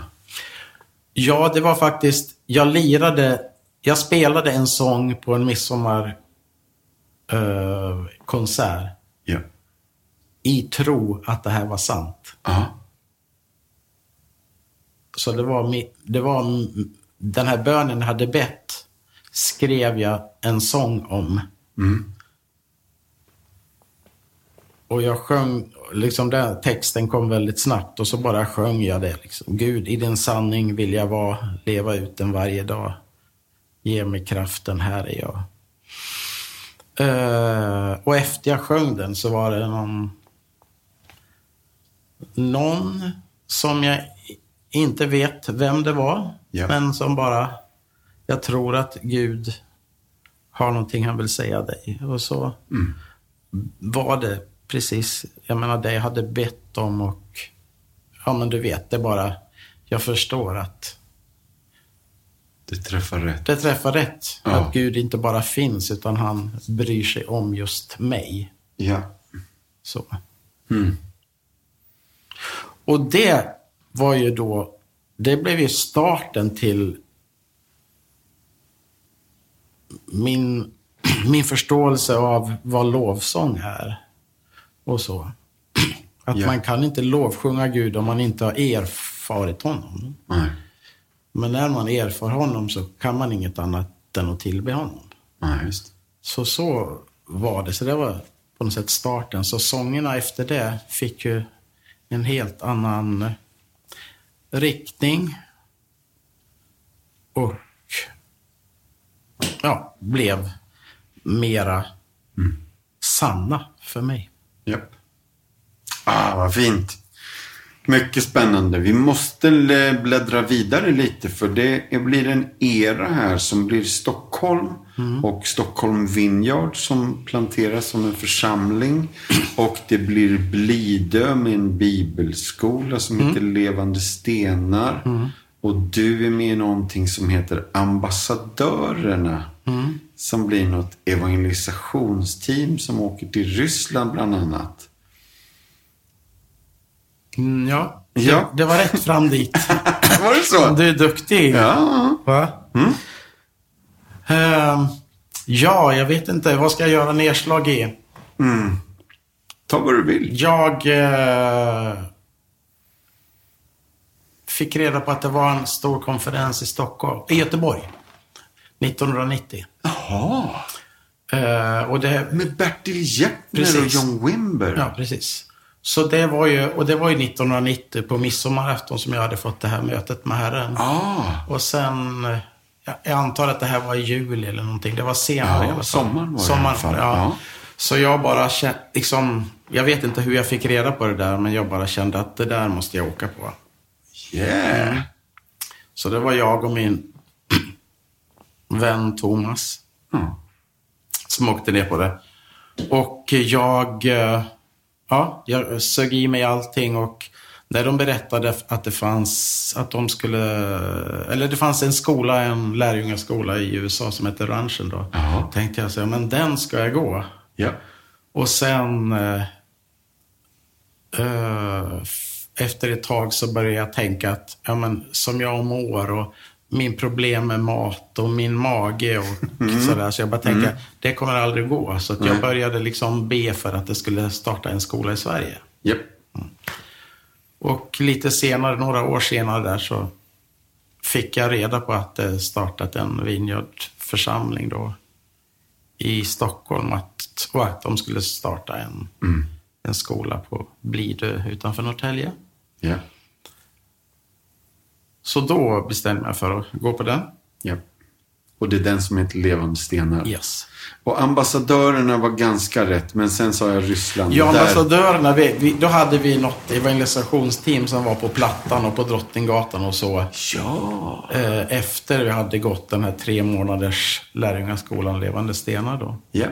Speaker 2: Ja, det var faktiskt, jag lirade, jag spelade en sång på en midsommarkonsert. Uh,
Speaker 1: ja.
Speaker 2: I tro att det här var sant.
Speaker 1: Aha.
Speaker 2: Så det var, det var den här bönen jag hade bett skrev jag en sång om. Mm. Och jag sjöng, liksom den texten kom väldigt snabbt och så bara sjöng jag det. Liksom. Gud, i din sanning vill jag vara, leva ut den varje dag. Ge mig kraften, här är jag. Uh, och efter jag sjöng den så var det någon, någon som jag inte vet vem det var, ja. men som bara, jag tror att Gud har någonting han vill säga dig. Och så mm. var det precis, jag menar det jag hade bett om och ja men du vet, det bara, jag förstår att
Speaker 1: det träffar rätt.
Speaker 2: Det träffar rätt. Ja. Att Gud inte bara finns utan han bryr sig om just mig.
Speaker 1: Ja.
Speaker 2: Så. Mm. Och det var ju då, det blev ju starten till min, min förståelse av vad lovsång är och så. Att ja. man kan inte lovsjunga Gud om man inte har erfarit honom.
Speaker 1: Nej.
Speaker 2: Men när man erfar honom så kan man inget annat än att tillbe honom.
Speaker 1: Nej, just.
Speaker 2: Så så var det. Så det var på något sätt starten. Så sångerna efter det fick ju en helt annan riktning. Och ja, blev mera mm. sanna för mig.
Speaker 1: Japp. Ah, vad fint. Mycket spännande. Vi måste bläddra vidare lite för det blir en era här som blir Stockholm mm. och Stockholm Vineyard som planteras som en församling. Och det blir Blidö med en bibelskola som mm. heter Levande Stenar. Mm. Och du är med i någonting som heter Ambassadörerna. Mm. Som blir något evangelisationsteam som åker till Ryssland bland annat.
Speaker 2: Mm, ja, ja. Det, det, var rätt fram dit.
Speaker 1: var det så?
Speaker 2: Du är duktig.
Speaker 1: Ja.
Speaker 2: Va? Mm. Uh, ja, jag vet inte. Vad ska jag göra nedslag i?
Speaker 1: Mm. Ta vad du vill.
Speaker 2: Jag uh, fick reda på att det var en stor konferens i Stockholm, i Göteborg. 1990.
Speaker 3: Jaha.
Speaker 2: Eh, och det,
Speaker 3: Med Bertil Jeppner och. John Wimber.
Speaker 2: ja, precis. Så det var ju, och det var ju 1990 på midsommarafton som jag hade fått det här mötet med Herren.
Speaker 3: Ah,
Speaker 2: Och sen, jag, antar att det här var i juli eller någonting. Det var senare
Speaker 3: Ja,
Speaker 2: i alla fall.
Speaker 3: sommaren var det i
Speaker 2: Sommaren,
Speaker 3: alla fall.
Speaker 2: Ja.
Speaker 3: Ja.
Speaker 2: Så jag bara kände, liksom, jag vet inte hur jag fick reda på det där, men jag bara kände att det där måste jag åka på.
Speaker 3: yeah.
Speaker 2: Så det var jag och min vän Thomas
Speaker 3: Ja.
Speaker 2: som åkte ner på det. Och jag, eh, ja, jag sög i mig allting och när de berättade att det fanns, att de skulle, eller det fanns en skola, en lärjungaskola i USA som heter Ranchen då.
Speaker 3: Jaha.
Speaker 2: Tänkte jag så här, men den ska jag gå.
Speaker 3: Ja.
Speaker 2: Och sen eh, eh, efter ett tag så började jag tänka att ja, men, som jag mår och min problem med mat och min mage och sådär. Så jag bara tänkte, det kommer aldrig gå. Så jag började liksom be för att det skulle starta en skola i Sverige.
Speaker 3: Japp.
Speaker 2: Och lite senare, några år senare där så fick jag reda på att det startat en Vineyard-församling då i Stockholm. Att, och att de skulle starta en, en skola på Blidö utanför Norrtälje.
Speaker 3: Ja.
Speaker 2: Så då bestämde jag för att gå på den.
Speaker 3: Japp. Och det är den som heter Levande stenar.
Speaker 2: Yes.
Speaker 3: Och ambassadörerna var ganska rätt, men sen sa jag Ryssland.
Speaker 2: Ja, ambassadörerna, vi, vi, då hade vi något evangelisationsteam som var på Plattan och på Drottninggatan och så.
Speaker 3: Ja.
Speaker 2: Eh, efter vi hade gått den här tre månaders lärjungaskolan Levande Stenar då.
Speaker 3: ja.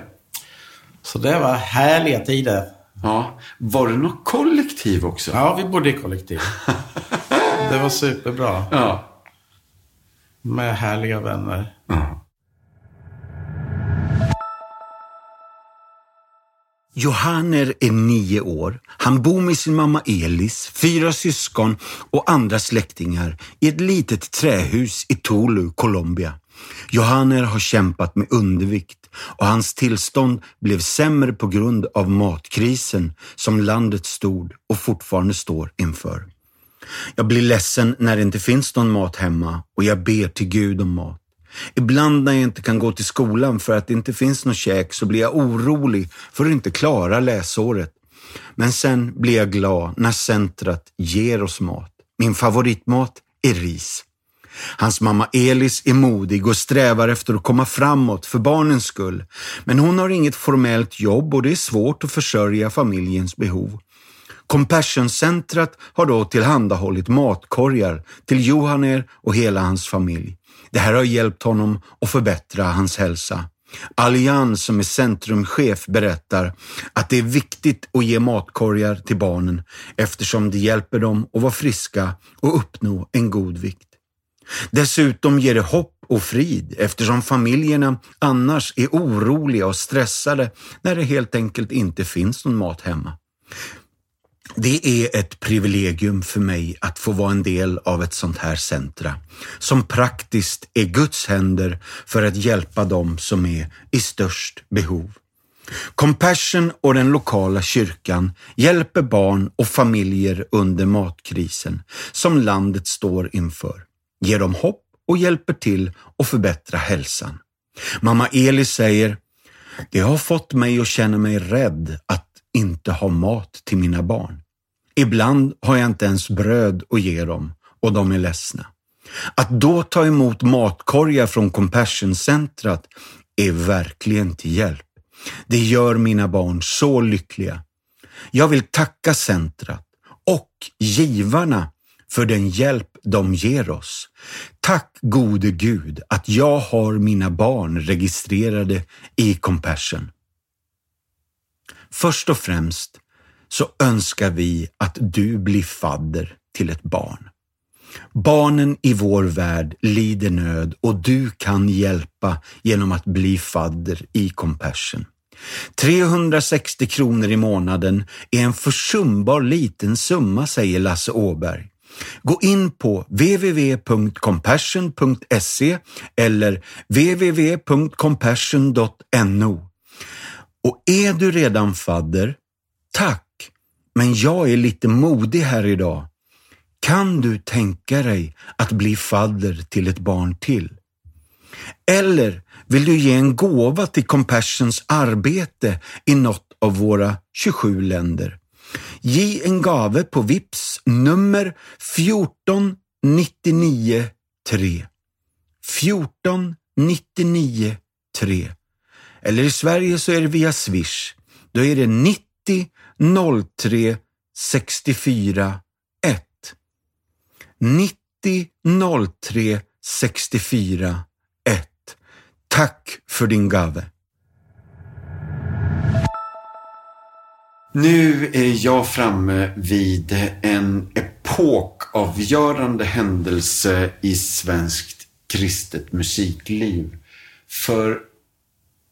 Speaker 2: Så det var härliga tider.
Speaker 3: Ja. Var det något kollektiv också?
Speaker 2: Ja, vi bodde i kollektiv. Det var superbra.
Speaker 3: Ja.
Speaker 2: Med härliga vänner.
Speaker 3: ja.
Speaker 1: Johanner är nio år. Han bor med sin mamma Elis, fyra syskon och andra släktingar i ett litet trähus i Tolu, Colombia. Johanner har kämpat med undervikt och hans tillstånd blev sämre på grund av matkrisen som landet stod och fortfarande står inför. Jag blir ledsen när det inte finns någon mat hemma och jag ber till Gud om mat. Ibland när jag inte kan gå till skolan för att det inte finns något käk så blir jag orolig för att inte klara läsåret. Men sen blir jag glad när centret ger oss mat. Min favoritmat är ris. Hans mamma Elis är modig och strävar efter att komma framåt för barnens skull. Men hon har inget formellt jobb och det är svårt att försörja familjens behov. Compassion-centret har då tillhandahållit matkorgar till Johaner och hela hans familj. Det här har hjälpt honom att förbättra hans hälsa. Allian som är centrumchef berättar att det är viktigt att ge matkorgar till barnen eftersom det hjälper dem att vara friska och uppnå en god vikt. Dessutom ger det hopp och frid eftersom familjerna annars är oroliga och stressade när det helt enkelt inte finns någon mat hemma. Det är ett privilegium för mig att få vara en del av ett sånt här centra som praktiskt är Guds händer för att hjälpa dem som är i störst behov. Compassion och den lokala kyrkan hjälper barn och familjer under matkrisen som landet står inför, ger dem hopp och hjälper till att förbättra hälsan. Mamma Eli säger, det har fått mig att känna mig rädd att inte ha mat till mina barn. Ibland har jag inte ens bröd att ge dem och de är ledsna. Att då ta emot matkorgar från Compassion-centret är verkligen till hjälp. Det gör mina barn så lyckliga. Jag vill tacka centret och givarna för den hjälp de ger oss. Tack gode Gud att jag har mina barn registrerade i Compassion. Först och främst så önskar vi att du blir fadder till ett barn. Barnen i vår värld lider nöd och du kan hjälpa genom att bli fadder i Compassion. 360 kronor i månaden är en försumbar liten summa, säger Lasse Åberg. Gå in på www.compassion.se eller www.compassion.no. Och är du redan fadder, tack, men jag är lite modig här idag. Kan du tänka dig att bli fadder till ett barn till? Eller vill du ge en gåva till Compassions arbete i något av våra 27 länder? Ge en gave på VIPS nummer 14993. 14993. Eller i Sverige så är det via Swish. Då är det 90 03 64 1. 90 03 64 1. Tack för din gave. Nu är jag framme vid en epokavgörande händelse i svenskt kristet musikliv. För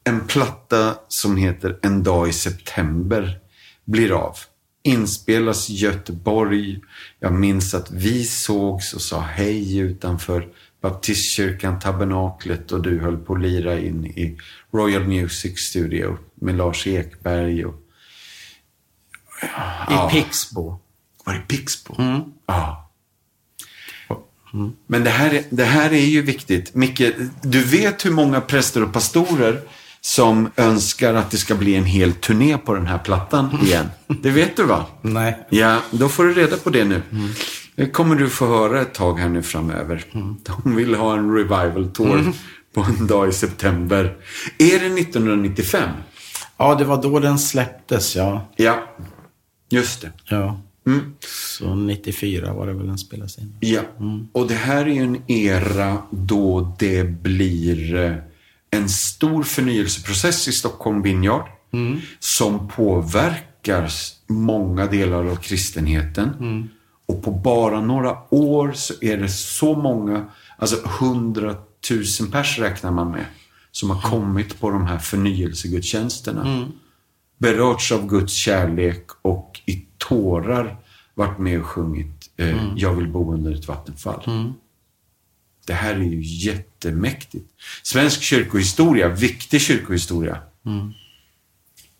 Speaker 1: en platta som heter En dag i september blir av. Inspelas i Göteborg. Jag minns att vi sågs och sa hej utanför baptistkyrkan, tabernaklet och du höll på att lira in i Royal Music Studio med Lars Ekberg. Och,
Speaker 2: ja. I Pixbo.
Speaker 1: Var det Pixbo?
Speaker 2: Mm.
Speaker 1: Ja. Mm. Men det här, det här är ju viktigt. Micke, du vet hur många präster och pastorer som önskar att det ska bli en hel turné på den här plattan igen. Det vet du va?
Speaker 2: Nej.
Speaker 1: Ja, då får du reda på det nu. Mm. Det kommer du få höra ett tag här nu framöver. Mm. De vill ha en revival tour mm. på en dag i september. Är det 1995?
Speaker 2: Ja, det var då den släpptes, ja.
Speaker 1: Ja, just det.
Speaker 2: Ja. Mm. Så 94 var det väl den spelades in.
Speaker 1: Ja, mm. och det här är ju en era då det blir eh, en stor förnyelseprocess i Stockholm Vineyard mm. som påverkar många delar av kristenheten.
Speaker 2: Mm.
Speaker 1: Och på bara några år så är det så många, alltså hundratusen pers räknar man med, som har kommit på de här förnyelsegudstjänsterna.
Speaker 2: Mm.
Speaker 1: Berörts av Guds kärlek och i tårar varit med och sjungit eh, mm. Jag vill bo under ett vattenfall. Det här är ju jättemäktigt. Svensk kyrkohistoria, viktig kyrkohistoria.
Speaker 2: Mm.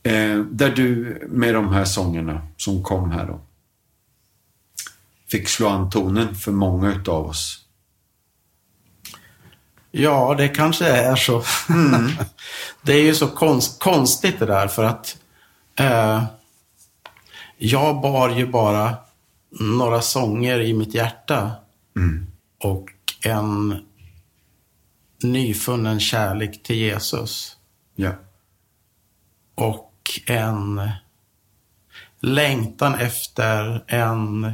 Speaker 1: Eh, där du med de här sångerna som kom här då fick slå an tonen för många utav oss.
Speaker 2: Ja, det kanske är så.
Speaker 1: Mm.
Speaker 2: det är ju så konst, konstigt det där för att eh, jag bar ju bara några sånger i mitt hjärta.
Speaker 1: Mm.
Speaker 2: Och en nyfunnen kärlek till Jesus.
Speaker 1: Ja.
Speaker 2: Och en längtan efter en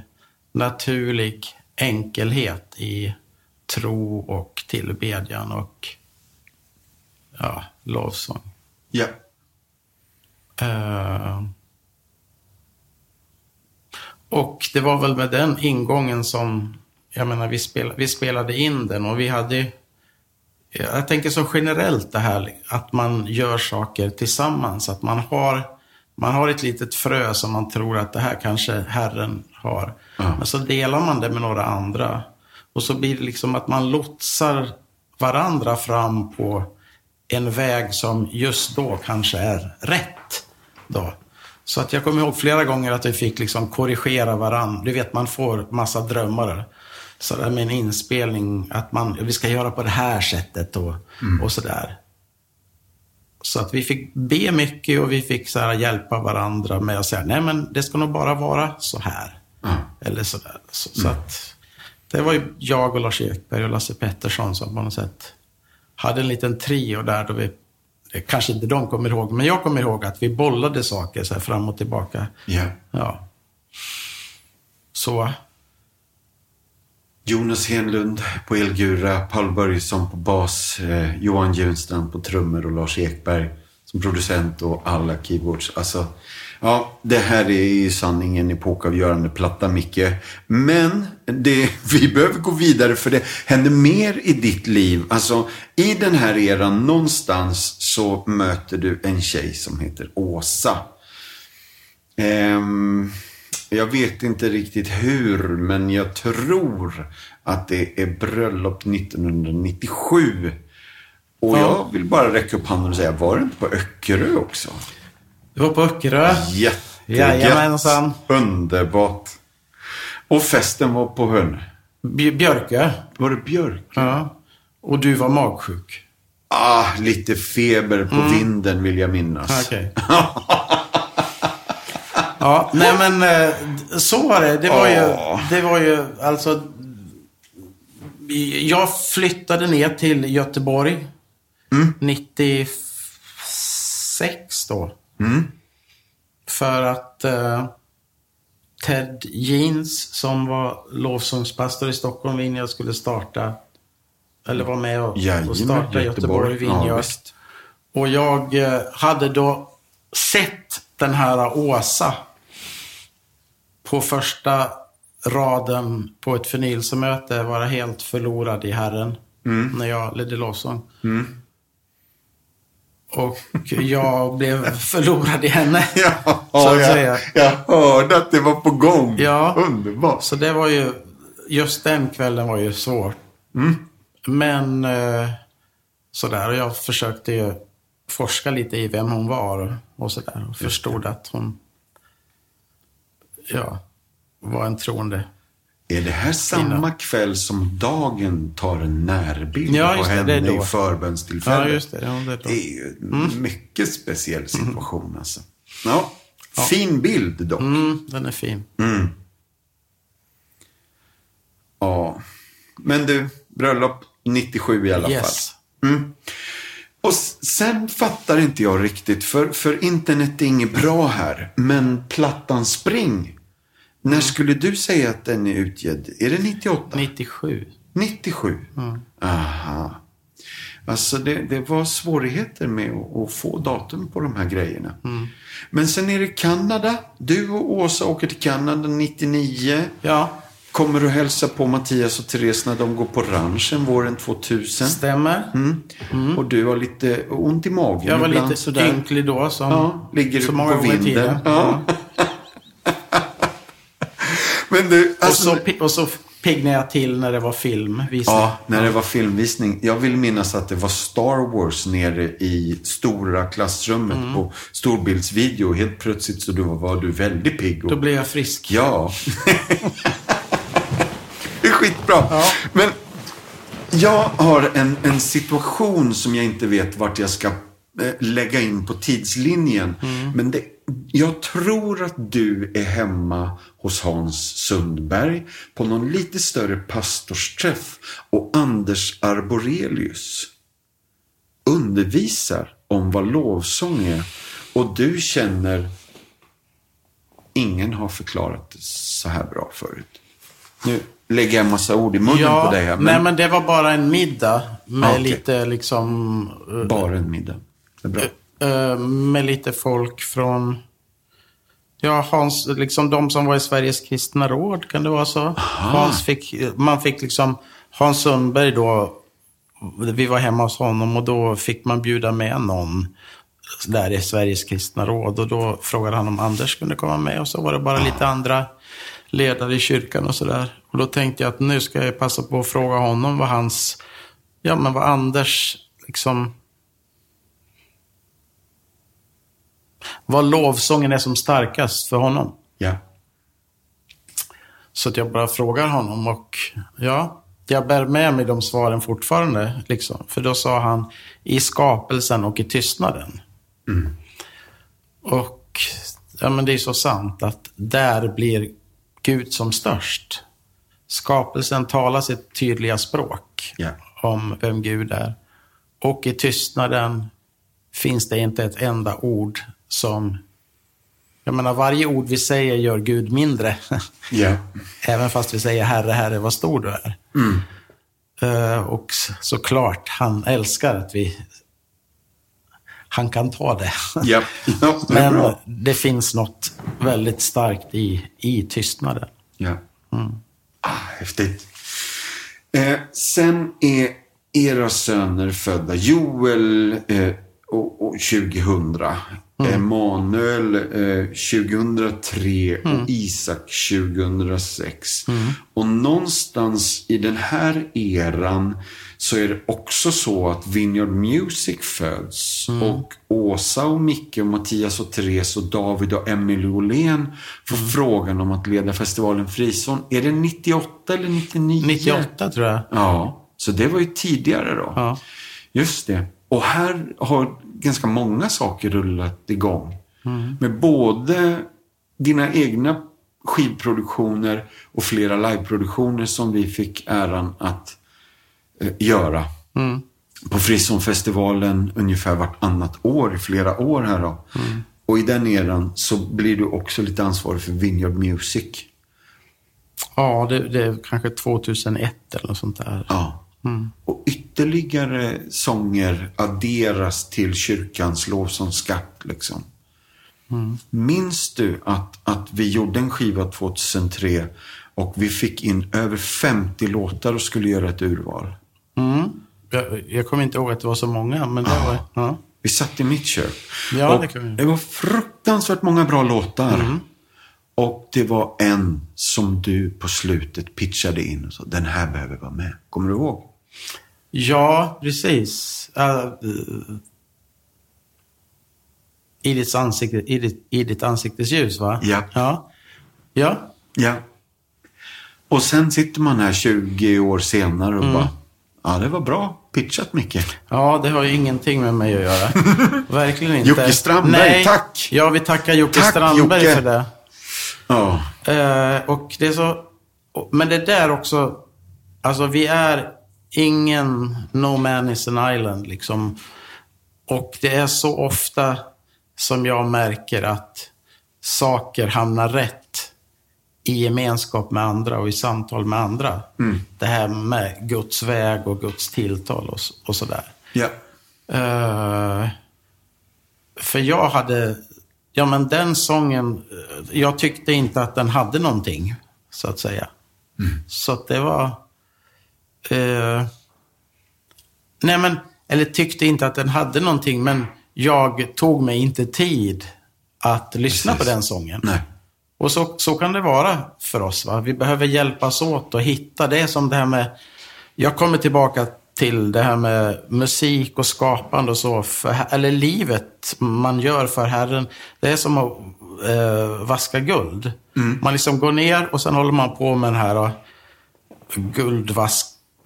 Speaker 2: naturlig enkelhet i tro och tillbedjan och ja, lovsång.
Speaker 1: Ja.
Speaker 2: Uh, och det var väl med den ingången som, jag menar, vi, spel, vi spelade in den och vi hade jag tänker så generellt det här att man gör saker tillsammans. Att man har, man har ett litet frö som man tror att det här kanske Herren har.
Speaker 1: Mm.
Speaker 2: Men så delar man det med några andra. Och så blir det liksom att man lotsar varandra fram på en väg som just då kanske är rätt. Då. Så att jag kommer ihåg flera gånger att vi fick liksom korrigera varandra. Du vet, man får massa drömmar. Så där med en inspelning, att man, vi ska göra på det här sättet och,
Speaker 1: mm.
Speaker 2: och sådär. Så att vi fick be mycket och vi fick så här hjälpa varandra med att säga, nej men det ska nog bara vara så här.
Speaker 1: Mm.
Speaker 2: Eller sådär. Så, så, att det var ju jag och Lars Ekberg och Lasse Pettersson som på något sätt hade en liten trio där då vi, kanske inte de kommer ihåg, men jag kommer ihåg att vi bollade saker så fram och tillbaka.
Speaker 1: Yeah.
Speaker 2: Ja. Så.
Speaker 1: Jonas Henlund på elgura, Paul Börjesson på bas, eh, Johan Junstrand på trummor och Lars Ekberg som producent och alla keyboards. Alltså, Ja, det här är i sanning en epokavgörande platta, Micke. Men det, vi behöver gå vidare för det händer mer i ditt liv. Alltså, i den här eran någonstans så möter du en tjej som heter Åsa. Ehm, jag vet inte riktigt hur, men jag tror att det är bröllop 1997. Och jag vill bara räcka upp handen och säga, var det inte på Öckerö också?
Speaker 2: Det var på Öckerö.
Speaker 1: Jättegött. Underbart. Och festen var på Hönö.
Speaker 2: Bj- Björkö.
Speaker 1: Var det Björk?
Speaker 2: Ja. Och du var magsjuk.
Speaker 1: Ah, lite feber på vinden vill jag minnas.
Speaker 2: Okej. ja, nej men eh, så var det. Det var ju, det var ju alltså. Jag flyttade ner till Göteborg. 96 då. För att eh, Ted Jeans som var lovsångspastor i Stockholm Vineyard skulle starta. Eller vara med och,
Speaker 1: Jajamän,
Speaker 2: och starta Göteborg,
Speaker 1: Göteborg. Ja,
Speaker 2: Vineyard.
Speaker 1: visst.
Speaker 2: Och jag eh, hade då sett den här Åsa på första raden på ett förnyelsemöte vara helt förlorad i Herren när jag ledde lovsång. Och jag blev förlorad i henne.
Speaker 1: Ja,
Speaker 2: så att säga.
Speaker 1: jag hörde att det var på gång.
Speaker 2: Ja.
Speaker 1: Underbart.
Speaker 2: Så det var ju, just den kvällen var ju svår. Men eh, sådär, och jag försökte ju forska lite i vem hon var och sådär. Och förstod att hon, ja, var en troende.
Speaker 1: Är det här samma kväll som dagen tar en närbild
Speaker 2: Ja,
Speaker 1: på henne
Speaker 2: det
Speaker 1: i förbönstillfället?
Speaker 2: Ja, just det. Ja, det.
Speaker 1: Det är ju en mycket speciell situation alltså. Ja, fin bild dock.
Speaker 2: Mm, den är fin.
Speaker 1: Ja. Men du, bröllop 97 i alla
Speaker 2: Yes.
Speaker 1: fall. Och s- sen fattar inte jag riktigt, för, för internet är inget bra här. Men plattan Spring, när skulle du säga att den är utgiven? Är det 98?
Speaker 2: 97.
Speaker 1: 97? Aha. Alltså det, det var svårigheter med att, att få datum på de här grejerna. Men sen är det Kanada. Du och Åsa åker till Kanada 99.
Speaker 2: Ja,
Speaker 1: Kommer du hälsa på Mattias och Therese när de går på ranchen våren 2000.
Speaker 2: stämmer.
Speaker 1: Och du har lite ont i magen
Speaker 2: Jag var
Speaker 1: ibland
Speaker 2: lite
Speaker 1: sådär.
Speaker 2: ynklig då, som
Speaker 1: Ja, ligger
Speaker 2: så många
Speaker 1: på vinden. Ja. Men du,
Speaker 2: Och,
Speaker 1: alltså...
Speaker 2: så, pi- och så piggnade jag till när det var filmvisning.
Speaker 1: Ja, när det var filmvisning. Jag vill minnas att det var Star Wars nere i stora klassrummet
Speaker 2: Mm.
Speaker 1: på storbildsvideo. Helt plötsligt så då var du väldigt pigg. Och...
Speaker 2: Då blev jag frisk.
Speaker 1: Ja. det är skitbra.
Speaker 2: Ja.
Speaker 1: Men jag har en, en situation som jag inte vet vart jag ska eh, lägga in på tidslinjen.
Speaker 2: Mm.
Speaker 1: Men det, jag tror att du är hemma hos Hans Sundberg på någon lite större pastorsträff och Anders Arborelius undervisar om vad lovsång är och du känner ingen har förklarat det så här bra förut. Nu lägger jag en massa ord i munnen
Speaker 2: Ja,
Speaker 1: på dig här, men,
Speaker 2: nej men det var bara en middag med
Speaker 1: Ah, okej.
Speaker 2: lite liksom... eh,
Speaker 1: bara en middag. Det är bra.
Speaker 2: Eh, med lite folk från... Ja, Hans, liksom de som var i Sveriges kristna råd, kan det vara så? Hans fick, man fick liksom, Hans Sundberg då, vi var hemma hos honom och då fick man bjuda med någon där i Sveriges kristna råd. Och då frågade han om Anders kunde komma med och så var det bara lite andra ledare i kyrkan och sådär. Och då tänkte jag att nu ska jag passa på att fråga honom vad hans, ja men vad Anders liksom vad lovsången är som starkast för honom.
Speaker 1: Ja.
Speaker 2: Så att jag bara frågar honom och ja, jag bär med mig de svaren fortfarande. Liksom. För då sa han i skapelsen och i tystnaden. Och ja, men det är så sant att där blir Gud som störst. Skapelsen talar sitt tydliga språk
Speaker 1: Ja.
Speaker 2: om vem Gud är. Och i tystnaden finns det inte ett enda ord som... Jag menar, varje ord vi säger gör Gud mindre.
Speaker 1: Ja.
Speaker 2: Även fast vi säger Herre, Herre, vad stor du är. Eh, och såklart, han älskar att vi... Han kan ta det.
Speaker 1: Ja. ja det
Speaker 2: Men
Speaker 1: bra.
Speaker 2: det finns något väldigt starkt i, i tystnaden.
Speaker 1: Ja. Ah, häftigt. Eh, sen är era söner födda, Joel eh, och, och 2000. Mm. Emanuel eh, 2003 mm. och Isak 2006. Mm. Och någonstans i den här eran så är det också så att Vineyard Music föds. Mm. Och Åsa och Micke och Mattias och Therese och David och Emily Åhlén får mm. frågan om att leda festivalen Frison. Är det 98 eller 99?
Speaker 2: 98 tror jag.
Speaker 1: Ja, så det var ju tidigare då. Ja. Just det. Och här har ganska många saker rullat igång. Mm. Med både dina egna skivproduktioner och flera liveproduktioner som vi fick äran att eh, göra. Mm. På Frissonfestivalen ungefär vartannat år i flera år här då. Mm. Och i den eran så blir du också lite ansvarig för Vineyard Music.
Speaker 2: Ja, det, det är kanske 2001 eller något sånt där.
Speaker 1: Ja. Mm. Och ytterligare sånger adderas till kyrkans lovsångsskatt. Liksom. Mm. Minns du att, att vi gjorde en skiva 2003 och vi fick in över 50 låtar och skulle göra ett urval?
Speaker 2: Mm. Jag, jag kommer inte ihåg att det var så många, men det ah. var... Ja.
Speaker 1: Vi satt i mitt kök.
Speaker 2: Ja, det, kan vi.
Speaker 1: det var fruktansvärt många bra låtar. Mm. Och det var en som du på slutet pitchade in och sa, den här behöver vara med. Kommer du ihåg?
Speaker 2: Ja, precis. Uh, i, ditt ansikte, i, ditt, I ditt ansiktes ljus, va?
Speaker 1: Ja.
Speaker 2: ja. Ja.
Speaker 1: Ja. Och sen sitter man här 20 år senare och mm. bara, ja det var bra pitchat Micke.
Speaker 2: Ja, det har ju ingenting med mig att göra. Verkligen inte.
Speaker 1: Jocke Strandberg, Nej. tack!
Speaker 2: Ja, vi tackar Jocke tack, Strandberg Jocke. för det.
Speaker 1: Ja.
Speaker 2: Uh, och det är så, men det där också, alltså vi är ingen no man is an island liksom. Och det är så ofta som jag märker att saker hamnar rätt i gemenskap med andra och i samtal med andra. Mm. Det här med Guds väg och Guds tilltal och, och sådär.
Speaker 1: Ja.
Speaker 2: Uh, för jag hade, ja men den sången, eh, jag tyckte inte att den hade någonting, så att säga. Mm. Så att det var, uh, nej men, eller tyckte inte att den hade någonting, men jag tog mig inte tid att lyssna Precis. på den sången.
Speaker 1: Nej.
Speaker 2: Och så, så kan det vara för oss. Va? Vi behöver hjälpas åt och hitta. Det är som det här med, jag kommer tillbaka till det här med musik och skapande och så, för, eller livet man gör för Herren. Det är som att eh, vaska guld. Mm. Man liksom går ner och sen håller man på med den här uh,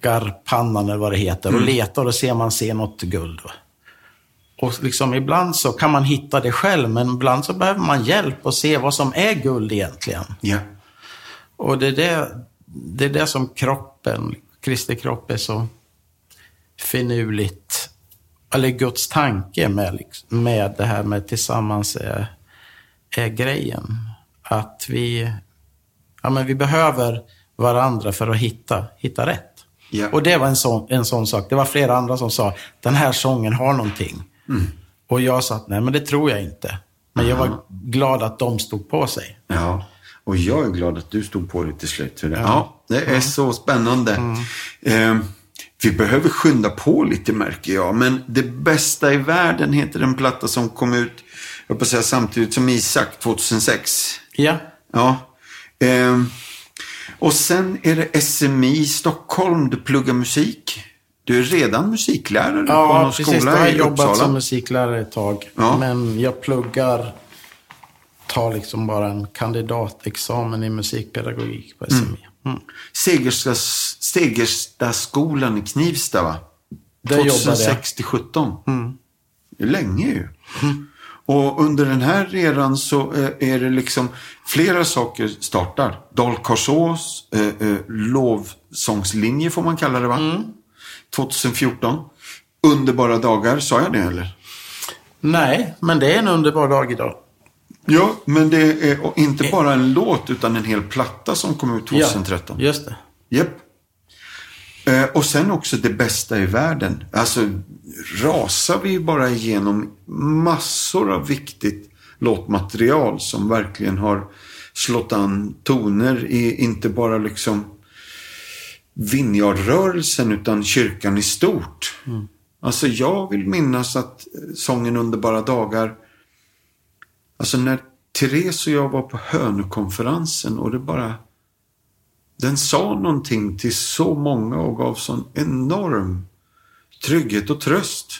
Speaker 2: guldvaskarpannan eller vad det heter mm. och letar och ser man ser något guld. Och liksom ibland så kan man hitta det själv, men ibland så behöver man hjälp att se vad som är guld egentligen.
Speaker 1: Ja.
Speaker 2: Och det är det, det är det som kroppen, Kristi kropp är så finurligt, eller Guds tanke med, liksom, med det här med tillsammans är, är grejen. Att vi, ja, men vi behöver varandra för att hitta, hitta rätt.
Speaker 1: Ja.
Speaker 2: Och det var en sån, en sån sak. Det var flera andra som sa, den här sången har någonting. Mm. Och jag sa nej, men det tror jag inte. Men jag var glad att de stod på sig.
Speaker 1: Ja, och jag är glad att du stod på dig till slut. Ja, ja det är ja. så spännande. Mm. Eh, vi behöver skynda på lite märker jag. Men Det bästa i världen heter en platta som kom ut, jag på säga samtidigt som Isak 2006.
Speaker 2: Ja.
Speaker 1: Ja. Eh, och sen är det SMI Stockholm, du pluggar musik. Du är redan musiklärare
Speaker 2: ja,
Speaker 1: på någon
Speaker 2: precis,
Speaker 1: skola i Uppsala.
Speaker 2: Ja, precis. Jag har jobbat som musiklärare ett tag. Ja. Men jag pluggar, tar liksom bara en kandidatexamen i musikpedagogik på SMI. Mm.
Speaker 1: Mm. Segersta, Segerstaskolan i Knivsta, va?
Speaker 2: Där 2006
Speaker 1: till 17. Mm. Det är länge ju. Mm. Och under den här eran så eh, är det liksom flera saker startar. Dalkarsås eh, eh, lovsångslinje får man kalla det va? Mm. 2014. Underbara dagar, sa jag det eller?
Speaker 2: Nej, men det är en underbar dag idag.
Speaker 1: Ja, men det är inte bara en låt utan en hel platta som kom ut 2013.
Speaker 2: Ja, just det.
Speaker 1: Japp. Eh, och sen också det bästa i världen. Alltså, rasar vi bara igenom massor av viktigt låtmaterial som verkligen har slått an toner i inte bara liksom Vinjardrörelsen utan kyrkan i stort. Mm. Alltså jag vill minnas att sången Underbara dagar Alltså när Therese och jag var på Hönökonferensen och det bara... Den sa någonting till så många och gav sån enorm trygghet och tröst.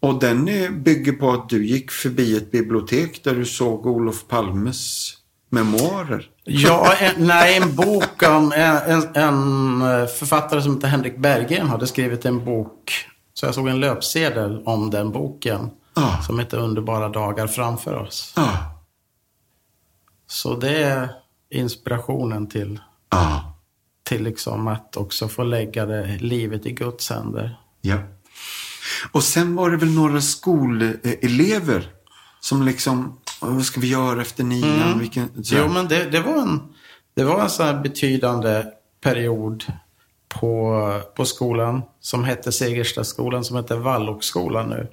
Speaker 1: Och den är, bygger på att du gick förbi ett bibliotek där du såg Olof Palmes memoarer.
Speaker 2: Ja, en, nej, en bok om en, en, en, författare som heter Henrik Berggren hade skrivit en bok. Så jag såg en löpsedel om den boken.
Speaker 1: Ah.
Speaker 2: Som heter Underbara dagar framför oss.
Speaker 1: Ah,
Speaker 2: Så det är inspirationen till,
Speaker 1: ah,
Speaker 2: till liksom att också få lägga det, livet i Guds händer.
Speaker 1: ja. Och sen var det väl några skolelever som liksom, vad ska vi göra efter nian? Vilken, så här.
Speaker 2: Jo, men det, det var en, det var en sån här betydande period på, på skolan som hette Segerstadsskolan, som heter Wallåksskolan nu.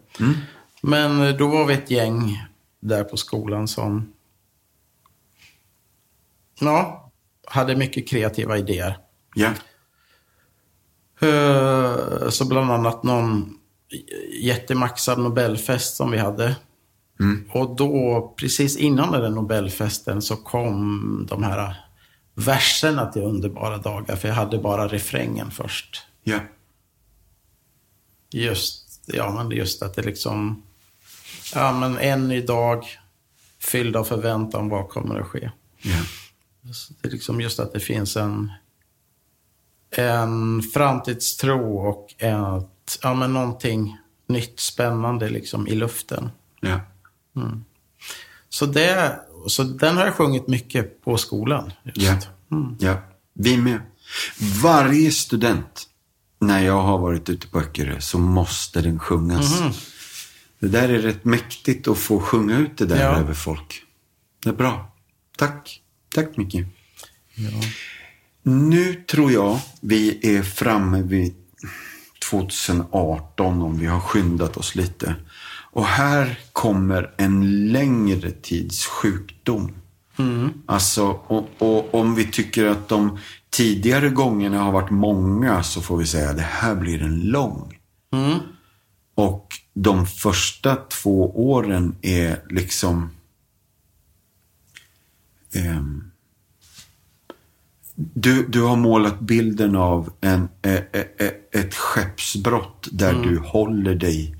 Speaker 2: Men eh, då var vi ett gäng där på skolan som ja, hade mycket kreativa idéer.
Speaker 1: Ja.
Speaker 2: Eh, Så bland annat någon jättemaxad Nobelfest som vi hade. Och då, precis innan den Nobelfesten, så kom de här verserna till Underbara dagar. För jag hade bara refrängen först.
Speaker 1: Ja.
Speaker 2: Just, ja, men just att det liksom... Ja, men en ny dag fylld av förväntan, vad kommer att ske?
Speaker 1: Ja.
Speaker 2: Det är liksom just att det finns en, en framtidstro och ett, ja, men någonting nytt, spännande liksom i luften.
Speaker 1: Ja.
Speaker 2: Så, det, så den har jag sjungit mycket på skolan.
Speaker 1: Ja. ja. Vi med. Varje student, när jag har varit ute på Öckerö, så måste den sjungas. Det där är rätt mäktigt att få sjunga ut det där
Speaker 2: Ja.
Speaker 1: över folk. Det är bra. Tack. Tack Micke. Nu tror jag vi är framme vid 2018 om vi har skyndat oss lite. Och här kommer en längre tids sjukdom. Alltså, och, och om vi tycker att de tidigare gångerna har varit många så får vi säga att det här blir en lång. Och de första två åren är liksom... ehm, du, du har målat bilden av en, ä, ä, ett skeppsbrott där du håller dig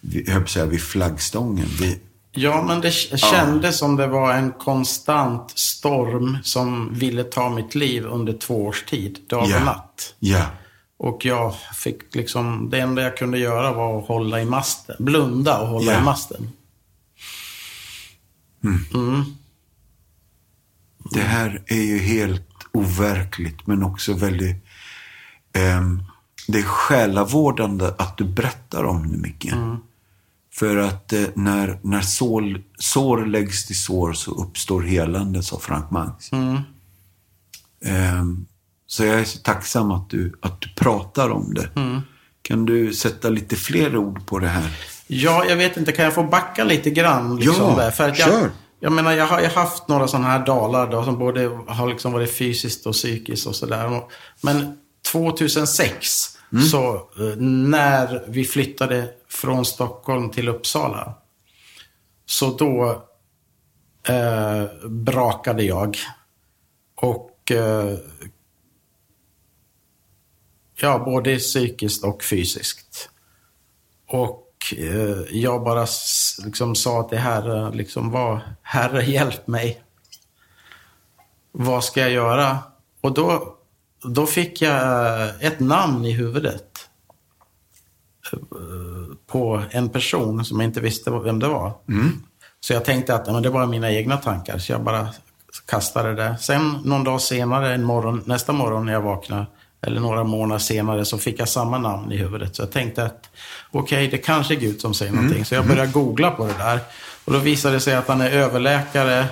Speaker 1: vid, jag säga, vid flaggstången. Vid,
Speaker 2: Ja, men det kändes som det var en konstant storm som ville ta mitt liv under två års tid, dag och
Speaker 1: Ja.
Speaker 2: natt.
Speaker 1: ja,
Speaker 2: Och jag fick liksom, det enda jag kunde göra var att hålla i masten. Blunda och hålla
Speaker 1: Ja.
Speaker 2: i masten.
Speaker 1: Det här är ju helt overkligt men också väldigt... ehm, det är själavårdande att du berättar om det, Micke. För att eh, när, när sår, sår läggs till sår så uppstår helande, sa Frank Mangs. Ehm, så jag är så tacksam att du, att du pratar om det. Kan du sätta lite fler ord på det här?
Speaker 2: Ja, jag vet inte, kan jag få backa lite grann? Liksom
Speaker 1: Ja,
Speaker 2: där? För att jag,
Speaker 1: kör.
Speaker 2: Jag menar, jag har ju haft några sådana här dalar då, som både har liksom varit fysiskt och psykiskt och sådär. Men 2006,
Speaker 1: Mm.
Speaker 2: så eh, när vi flyttade från Stockholm till Uppsala, så då eh, brakade jag. Och eh, ja, både psykiskt och fysiskt. Och eh, jag bara liksom sa till Herre, liksom, vad, Herre hjälp mig. Vad ska jag göra? Och då, då fick jag ett namn i huvudet. eh, På en person som jag inte visste vem det var. Så jag tänkte att men det var mina egna tankar. Så jag bara kastade det. Sen någon dag senare, en morgon, nästa morgon när jag vaknade, eller några månader senare, så fick jag samma namn i huvudet. Så jag tänkte att okej, det kanske är Gud som säger någonting. Så jag började googla på det där. Och då visade det sig att han är överläkare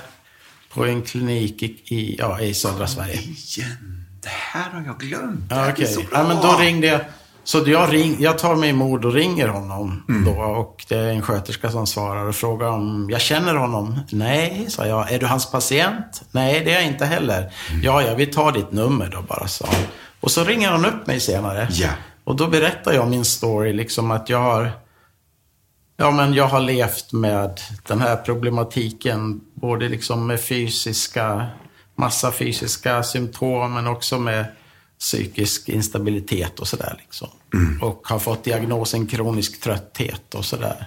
Speaker 2: på en klinik i, ja, i södra Sverige.
Speaker 1: Igen, det här har jag glömt. Det
Speaker 2: Ja,
Speaker 1: här är
Speaker 2: okej.
Speaker 1: så bra.
Speaker 2: Ja, men då ringde jag. Så jag, ring, jag tar mig mod och ringer honom då. Och det är en sköterska som svarar och frågar om jag känner honom. Nej, sa jag. Är du hans patient? Nej, det är jag inte heller. Ja, ja, vi tar ditt nummer då bara, sa han. Och så ringer han upp mig senare.
Speaker 1: Ja.
Speaker 2: Och då berättar jag min story, liksom att jag har Ja, men jag har levt med den här problematiken, både liksom med fysiska, massa fysiska symptom, men också med psykisk instabilitet och sådär. Liksom. Mm. Och har fått diagnosen kronisk trötthet och sådär.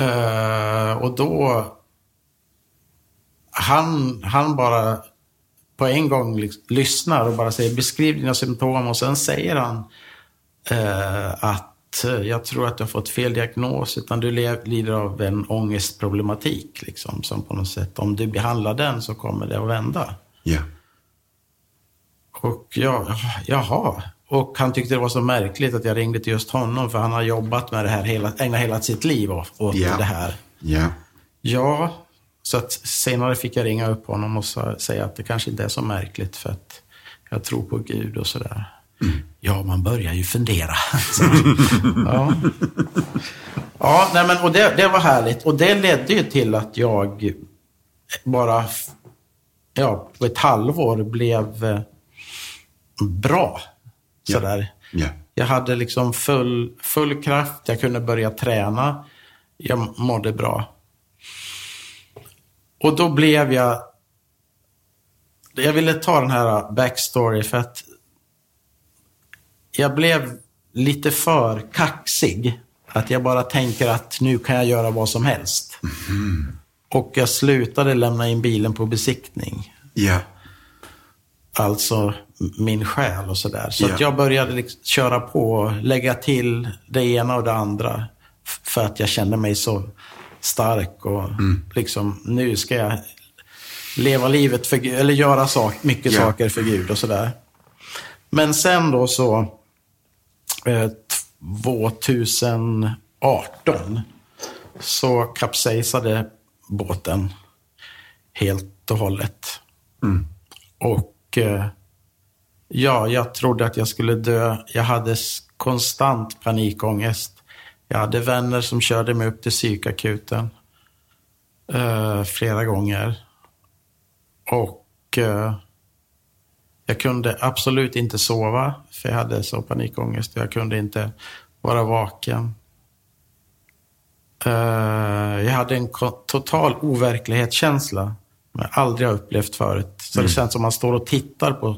Speaker 2: Uh, och då, han, han bara på en gång liksom, lyssnar och bara säger beskriv dina symptom och sen säger han uh, att jag tror att du har fått fel diagnos, utan du lider av en ångestproblematik. Liksom, som på något sätt, om du behandlar den så kommer det att vända.
Speaker 4: Ja.
Speaker 2: Och ja, jaha. Och han tyckte det var så märkligt att jag ringde till just honom, för han har jobbat med det här, hela, ägnat hela sitt liv åt ja. det här.
Speaker 4: Ja.
Speaker 2: Ja, så att senare fick jag ringa upp honom och säga att det kanske inte är så märkligt, för att jag tror på Gud och sådär. Mm. Ja, man börjar ju fundera. ja, ja nej, men, och det, det var härligt. Och det ledde ju till att jag bara ja, på ett halvår blev eh, bra. Sådär. Yeah. Yeah. Jag hade liksom full, full kraft, jag kunde börja träna. Jag mådde bra. Och då blev jag... Jag ville ta den här backstory för att jag blev lite för kaxig. Att jag bara tänker att nu kan jag göra vad som helst. Mm. Och jag slutade lämna in bilen på besiktning.
Speaker 4: Yeah.
Speaker 2: Alltså min själ och sådär. Så yeah. att jag började liksom köra på, lägga till det ena och det andra. För att jag kände mig så stark och mm. liksom nu ska jag leva livet för Gud, eller göra sak, mycket yeah. saker för Gud och sådär. Men sen då så 2018 eh, så kapsejsade båten helt och hållet. Mm. Och eh, ja, jag trodde att jag skulle dö. Jag hade konstant panikångest. Jag hade vänner som körde mig upp till psykakuten eh, flera gånger. Och eh, jag kunde absolut inte sova, för jag hade så panikångest. Jag kunde inte vara vaken. Uh, jag hade en total overklighetskänsla som jag aldrig har upplevt förut. Så mm. det känns som man står och tittar på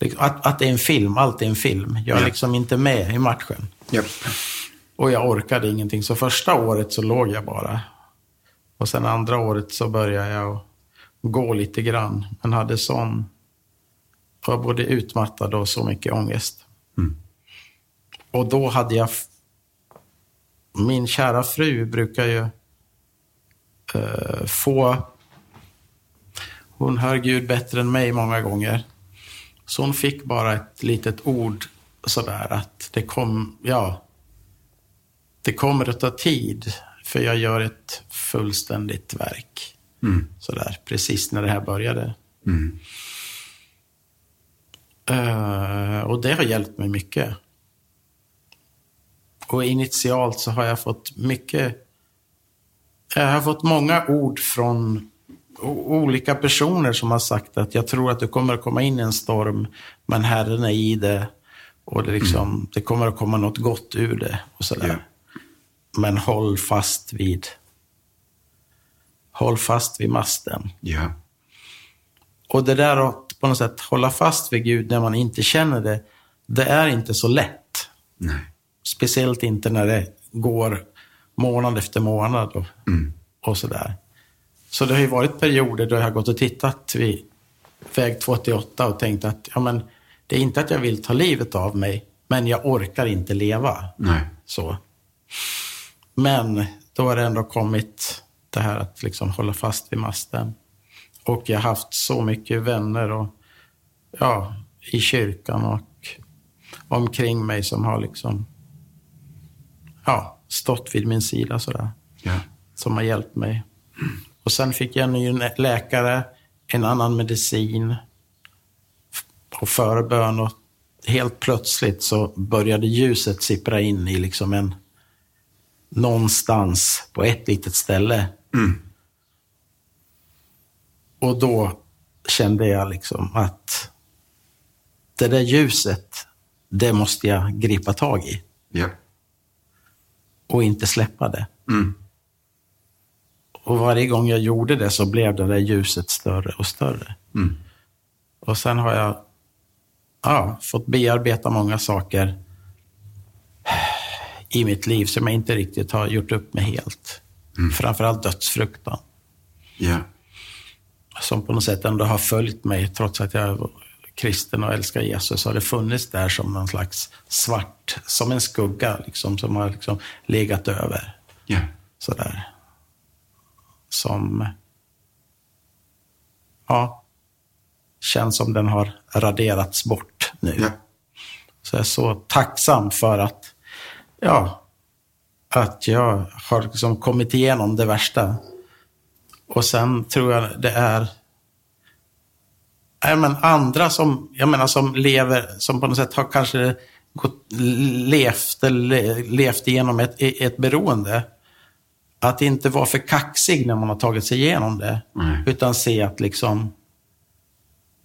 Speaker 2: liksom, att, att det är en film, allt är en film. Jag är yeah. liksom inte med i matchen.
Speaker 4: Yep.
Speaker 2: Och jag orkade ingenting. Så första året så låg jag bara. Och sen andra året så började jag gå lite grann. Men hade sån var både utmattad och så mycket ångest. Mm. Och då hade jag... Min kära fru brukar ju uh, få... Hon hör Gud bättre än mig många gånger. Så hon fick bara ett litet ord sådär att det kom, ja, det kommer att ta tid för jag gör ett fullständigt verk. Mm. Sådär, precis när det här började. Mm. Uh, och det har hjälpt mig mycket. Och initialt så har jag fått mycket... Jag har fått många ord från olika personer som har sagt att jag tror att det kommer att komma in en storm, men Herren är i det. Och det, liksom, mm. det kommer att komma något gott ur det. och sådär. Yeah. Men håll fast vid Håll fast vid masten.
Speaker 4: Yeah.
Speaker 2: Och det där att på något sätt hålla fast vid Gud när man inte känner det, det är inte så lätt.
Speaker 4: Nej.
Speaker 2: Speciellt inte när det går månad efter månad och, mm. och sådär. Så det har ju varit perioder då jag har gått och tittat vid väg 288 och tänkt att ja, men, det är inte att jag vill ta livet av mig, men jag orkar inte leva.
Speaker 4: Nej.
Speaker 2: Så. Men då har det ändå kommit det här att liksom hålla fast vid masten. Och jag har haft så mycket vänner och, ja, i kyrkan och omkring mig som har liksom, ja, stått vid min sida sådär.
Speaker 4: Ja.
Speaker 2: Som har hjälpt mig. Och sen fick jag en ny läkare, en annan medicin och förbön. Och helt plötsligt så började ljuset sippra in i liksom en någonstans på ett litet ställe. Mm. Och då kände jag liksom att det där ljuset, det måste jag gripa tag i.
Speaker 4: Ja.
Speaker 2: och inte släppa det. Mm. Och varje gång jag gjorde det så blev det där ljuset större och större. Mm. Och sen har jag ja, fått bearbeta många saker i mitt liv som jag inte riktigt har gjort upp med helt. Mm. Framförallt dödsfruktan.
Speaker 1: Yeah.
Speaker 2: Som på något sätt ändå har följt mig, trots att jag är kristen och älskar Jesus, har det funnits där som någon slags svart, som en skugga, liksom, som har liksom legat över.
Speaker 1: Yeah.
Speaker 2: Sådär. Som, ja, känns som den har raderats bort nu.
Speaker 1: Yeah.
Speaker 2: Så jag är så tacksam för att ja, att jag har liksom kommit igenom det värsta. Och sen tror jag det är ja, men andra som, jag menar, som lever, som på något sätt har kanske gått, levt, eller levt igenom ett, ett beroende. Att inte vara för kaxig när man har tagit sig igenom det.
Speaker 1: Mm.
Speaker 2: Utan se att liksom,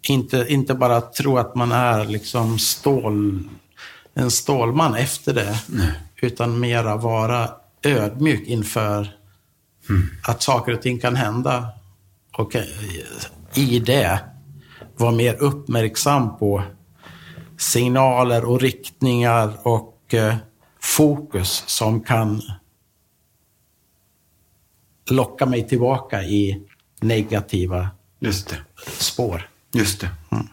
Speaker 2: inte, inte bara tro att man är liksom stål, en stålman efter det.
Speaker 1: Nej
Speaker 2: utan mera vara ödmjuk inför mm. att saker och ting kan hända. Och eh, i det vara mer uppmärksam på signaler och riktningar och eh, fokus som kan locka mig tillbaka i negativa
Speaker 1: Just
Speaker 2: spår.
Speaker 1: Just det. Mm.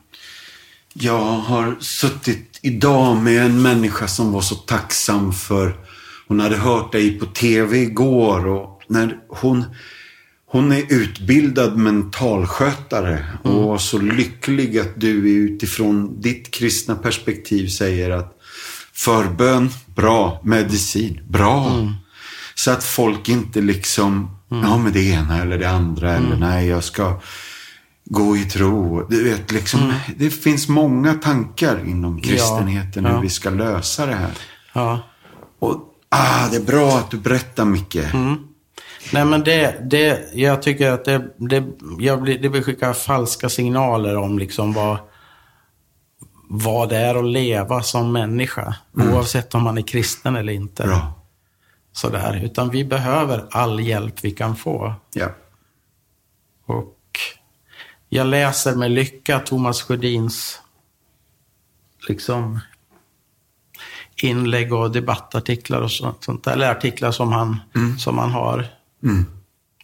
Speaker 1: Jag har suttit idag med en människa som var så tacksam för hon hade hört dig på tv igår och när hon hon är utbildad mentalskötare och mm. var så lycklig att du utifrån ditt kristna perspektiv säger att förbön, bra. Medicin, bra. Mm. Så att folk inte liksom, mm. ja med det ena eller det andra eller mm. nej jag ska gå i tro. Du vet, liksom, mm. Det finns många tankar inom kristenheten ja, hur vi ska lösa det här.
Speaker 2: Ja.
Speaker 1: Och ah, Det är bra att du berättar Micke.
Speaker 2: Mm. Nej men det, det, jag tycker att det, det, jag blir, det skickar falska signaler om liksom vad, vad det är att leva som människa. Mm. Oavsett om man är kristen eller inte.
Speaker 1: Bra.
Speaker 2: Sådär. Utan vi behöver all hjälp vi kan få.
Speaker 1: Ja.
Speaker 2: Och jag läser med lycka Thomas Sjödins liksom, inlägg och debattartiklar och sånt, sånt där. Eller artiklar som han, mm. som han har.
Speaker 1: Mm.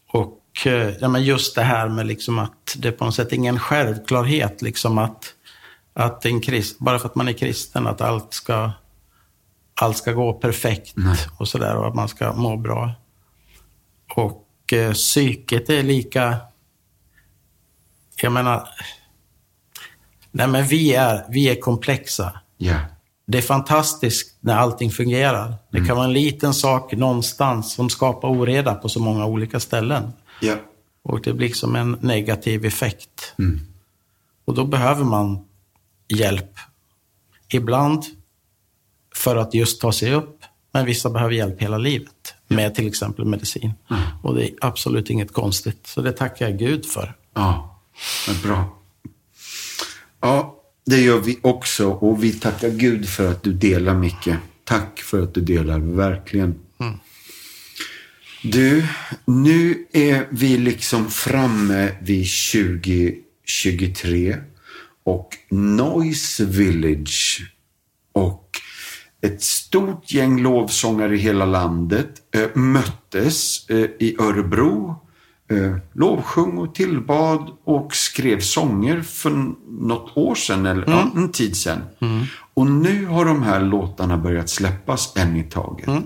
Speaker 2: Och eh, ja, men just det här med liksom att det på något sätt är ingen självklarhet liksom att, att en krist, bara för att man är kristen, att allt ska, allt ska gå perfekt
Speaker 1: Nej.
Speaker 2: och sådär och att man ska må bra. Och eh, psyket är lika jag menar, nej men vi är, vi är komplexa.
Speaker 1: Yeah.
Speaker 2: Det är fantastiskt när allting fungerar. Det mm. kan vara en liten sak någonstans som skapar oreda på så många olika ställen.
Speaker 1: Yeah.
Speaker 2: Och det blir som en negativ effekt.
Speaker 1: Mm.
Speaker 2: Och då behöver man hjälp. Ibland för att just ta sig upp, men vissa behöver hjälp hela livet. Med till exempel medicin.
Speaker 1: Mm.
Speaker 2: Och det är absolut inget konstigt. Så det tackar jag Gud för.
Speaker 1: Ja. Bra. Ja, det gör vi också och vi tackar Gud för att du delar mycket. Tack för att du delar, verkligen.
Speaker 2: Mm.
Speaker 1: Du, nu är vi liksom framme vid 2023 och Noise Village och ett stort gäng lovsångare i hela landet äh, möttes äh, i Örebro eh, lovsjung och tillbad och skrev sånger för något år sedan, eller mm. ja, en tid sedan.
Speaker 2: Mm.
Speaker 1: Och nu har de här låtarna börjat släppas en i taget.
Speaker 2: Mm.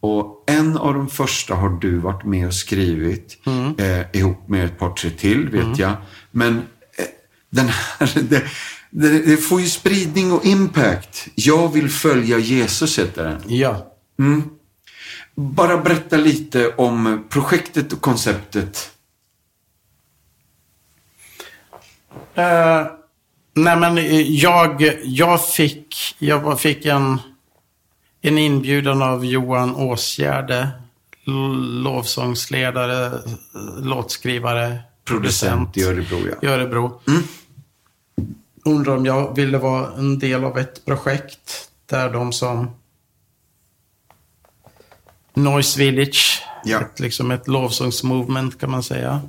Speaker 1: Och en av de första har du varit med och skrivit
Speaker 2: mm.
Speaker 1: eh, ihop med ett par, tre till, vet
Speaker 2: mm.
Speaker 1: jag. Men eh, den här, det, det, det, får ju spridning och impact. Jag vill följa Jesus, heter den.
Speaker 2: Ja.
Speaker 1: Mm. Bara berätta lite om projektet och konceptet.
Speaker 2: Uh, nej men jag, jag fick, jag fick en, en inbjudan av Johan Åsgärde, lovsångsledare, låtskrivare,
Speaker 1: producent, producent i Örebro.
Speaker 2: Ja. I Örebro.
Speaker 1: Mm.
Speaker 2: Undrar om jag ville vara en del av ett projekt där de som Noise Village.
Speaker 1: Ja.
Speaker 2: Ett, liksom ett lovsångsmovement kan man säga.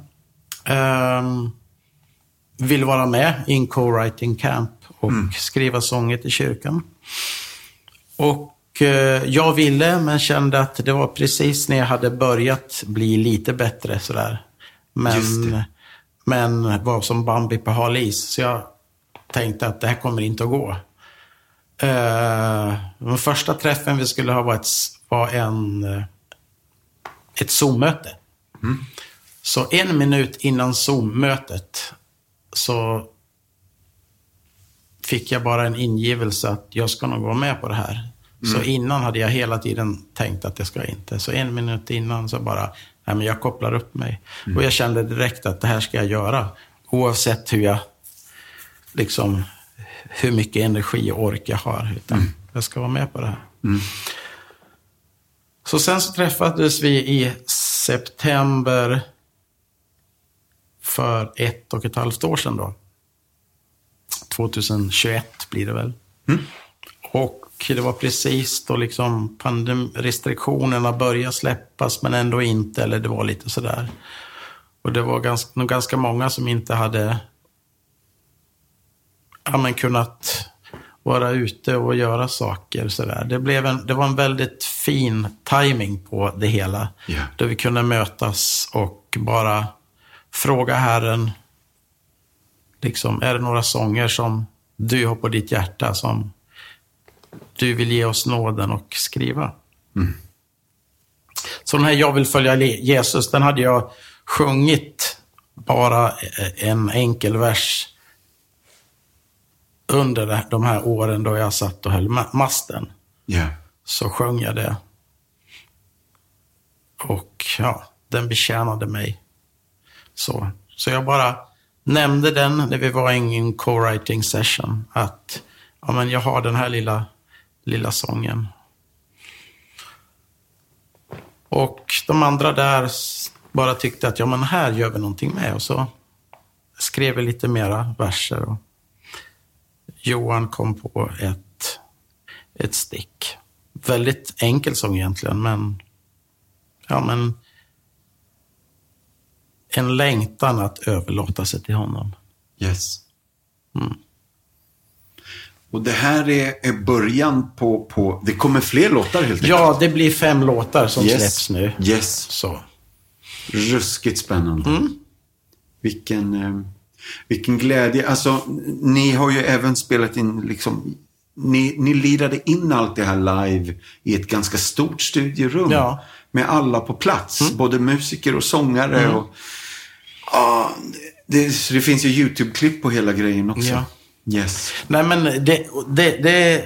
Speaker 2: Um, vill vara med i en co-writing camp och skriva sånger till kyrkan. Och eh, jag ville, men kände att det var precis när jag hade börjat bli lite bättre sådär. Men, men var som Bambi på hal is. Så jag tänkte att det här kommer inte att gå. Uh, den första träffen vi skulle ha var, ett, var en, eh, ett Zoom-möte. Så en minut innan Zoom-mötet så fick jag bara en ingivelse att jag ska nog vara med på det här. Så innan hade jag hela tiden tänkt att jag ska inte. Så en minut innan så bara, nej men jag kopplar upp mig. Och jag kände direkt att det här ska jag göra. Oavsett hur jag, liksom, hur mycket energi och ork jag har. Utan jag ska vara med på det här. Så sen så träffades vi i september för ett och ett halvt år sedan då. 2021 blir det väl. Och det var precis då liksom restriktionerna började släppas men ändå inte, eller det var lite sådär. Och det var ganska, nog ganska många som inte hade ja, men kunnat vara ute och göra saker sådär. Det, blev en, det var en väldigt fin timing på det hela.
Speaker 1: Ja.
Speaker 2: Där vi kunde mötas och bara fråga Herren, liksom, är det några sånger som du har på ditt hjärta som du vill ge oss nåden och skriva? Så den här Jag vill följa Jesus, den hade jag sjungit bara en enkel vers under de här åren då jag satt och höll ma- masten.
Speaker 1: Ja.
Speaker 2: Så sjöng jag det. Och ja, den betjänade mig. Så, så jag bara nämnde den när vi var i en co-writing session. Att ja, men jag har den här lilla, lilla sången. Och de andra där bara tyckte att ja, men här gör vi någonting med. Och så skrev vi lite mera verser. Och Johan kom på ett, ett stick. Väldigt enkel sång egentligen, men ja, men en längtan att överlåta sig till honom.
Speaker 1: Yes. Och det här är, är början på, på... Det kommer fler låtar helt enkelt.
Speaker 2: Ja, det blir fem låtar som
Speaker 1: yes.
Speaker 2: släpps nu.
Speaker 1: Yes.
Speaker 2: Så.
Speaker 1: Ruskigt spännande. Vilken, eh, vilken glädje. Alltså, ni har ju även spelat in liksom... Ni, ni lirade in allt det här live i ett ganska stort studierum.
Speaker 2: Ja.
Speaker 1: Med alla på plats. Både musiker och sångare. Och, ja, det, det finns ju YouTube-klipp på hela grejen också.
Speaker 2: Ja.
Speaker 1: Yes.
Speaker 2: Nej, men det, det, det är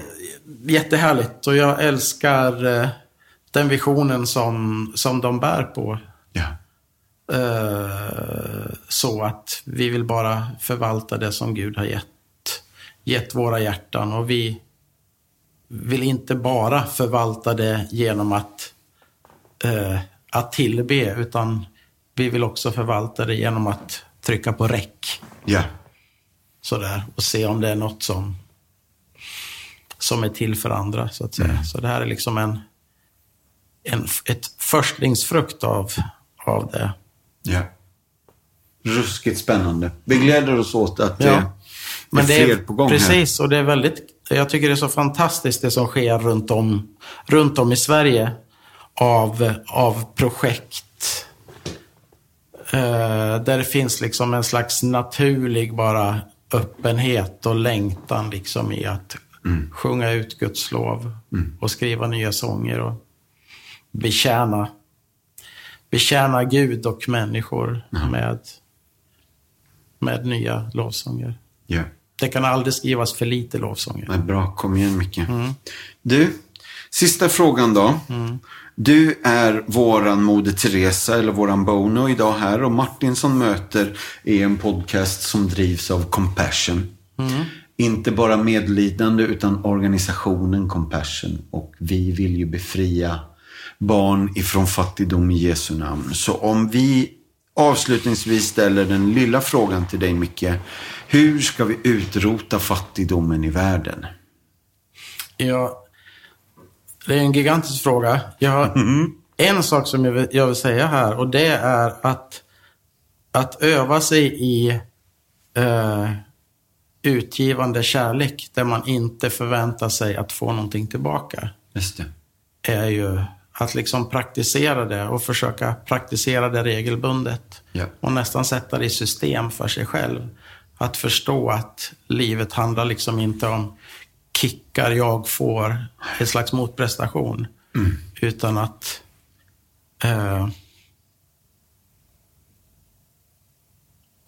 Speaker 2: jättehärligt och jag älskar eh, den visionen som, som de bär på. Eh, så att vi vill bara förvalta det som Gud har gett, gett våra hjärtan. Och vi vill inte bara förvalta det genom att, eh, att tillbe, utan vi vill också förvalta det genom att trycka på räck.
Speaker 1: Ja.
Speaker 2: Sådär, och se om det är något som, som är till för andra, så att säga. Så det här är liksom en, en, ett förstlingsfrukt av, av det.
Speaker 1: Ja. Ruskigt spännande. Vi gläder oss åt att
Speaker 2: Ja.
Speaker 1: det, det är
Speaker 2: det
Speaker 1: fler på gång här.
Speaker 2: Precis, och det är väldigt, jag tycker det är så fantastiskt det som sker runt om, runt om i Sverige av, av projekt. Eh, där det finns liksom en slags naturlig bara öppenhet och längtan liksom i att
Speaker 1: Mm.
Speaker 2: sjunga ut Guds lov och skriva nya sånger och betjäna, betjäna Gud och människor med, med nya lovsånger.
Speaker 1: Ja.
Speaker 2: Det kan aldrig skrivas för lite lovsånger.
Speaker 1: Nej, bra, kom igen Micke.
Speaker 2: Mm.
Speaker 1: Du, sista frågan då. Du är våran Moder Teresa eller våran Bono idag här och Martinsson möter är en podcast som drivs av Compassion.
Speaker 2: Mm.
Speaker 1: Inte bara medlidande utan organisationen Compassion och vi vill ju befria barn ifrån fattigdom i Jesu namn. Så om vi avslutningsvis ställer den lilla frågan till dig Micke. Hur ska vi utrota fattigdomen i världen?
Speaker 2: Ja, det är en gigantisk fråga. Jag, en sak som jag vill, jag vill, säga här och det är att, att öva sig i eh, utgivande kärlek där man inte förväntar sig att få någonting tillbaka.
Speaker 1: Just det.
Speaker 2: Är ju att liksom praktisera det och försöka praktisera det regelbundet.
Speaker 1: Ja.
Speaker 2: Och nästan sätta det i system för sig själv. Att förstå att livet handlar liksom inte om kickar jag får, en slags motprestation.
Speaker 1: Mm.
Speaker 2: Utan att eh,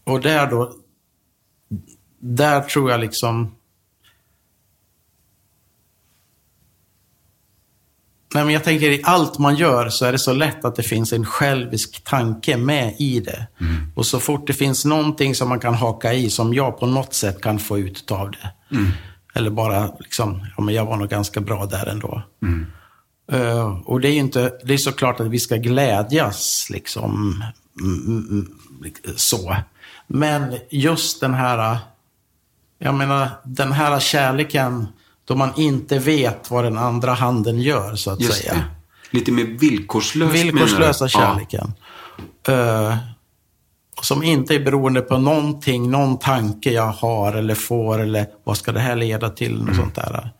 Speaker 2: Och där då, där tror jag liksom Nej, men jag tänker i allt man gör så är det så lätt att det finns en självisk tanke med i det.
Speaker 1: Mm.
Speaker 2: Och så fort det finns någonting som man kan haka i som jag på något sätt kan få ut av det.
Speaker 1: Mm.
Speaker 2: Eller bara liksom, ja men jag var nog ganska bra där ändå.
Speaker 1: Mm.
Speaker 2: Uh, och det är inte, det är såklart att vi ska glädjas liksom mm, så. Men just den här, jag menar den här kärleken då man inte vet vad den andra handen gör, så att
Speaker 1: Just
Speaker 2: säga.
Speaker 1: Det. Lite mer villkorslös
Speaker 2: Villkorslösa kärleken. Ja. Uh, som inte är beroende på någonting, någon tanke jag har eller får eller vad ska det här leda till. Mm. sånt där.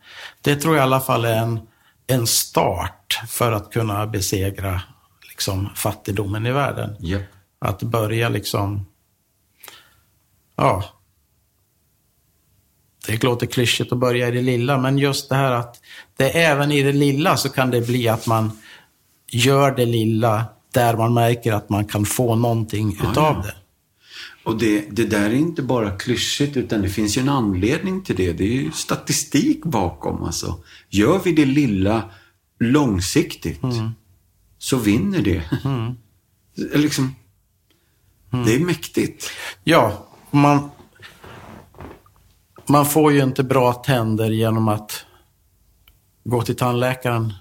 Speaker 2: Det tror jag i alla fall är en, en start för att kunna besegra liksom, fattigdomen i världen.
Speaker 1: Yep.
Speaker 2: Att börja liksom, ja, det låter klyschigt att börja i det lilla, men just det här att det även i det lilla så kan det bli att man gör det lilla där man märker att man kan få någonting
Speaker 1: ja,
Speaker 2: utav
Speaker 1: ja.
Speaker 2: det.
Speaker 1: Och det, det där är inte bara klyschigt, utan det finns ju en anledning till det. Det är ju statistik bakom. Alltså. Gör vi det lilla långsiktigt, mm. så vinner det. Mm. liksom, mm. Det är mäktigt.
Speaker 2: Ja, man, man får ju inte bra tänder genom att gå till tandläkaren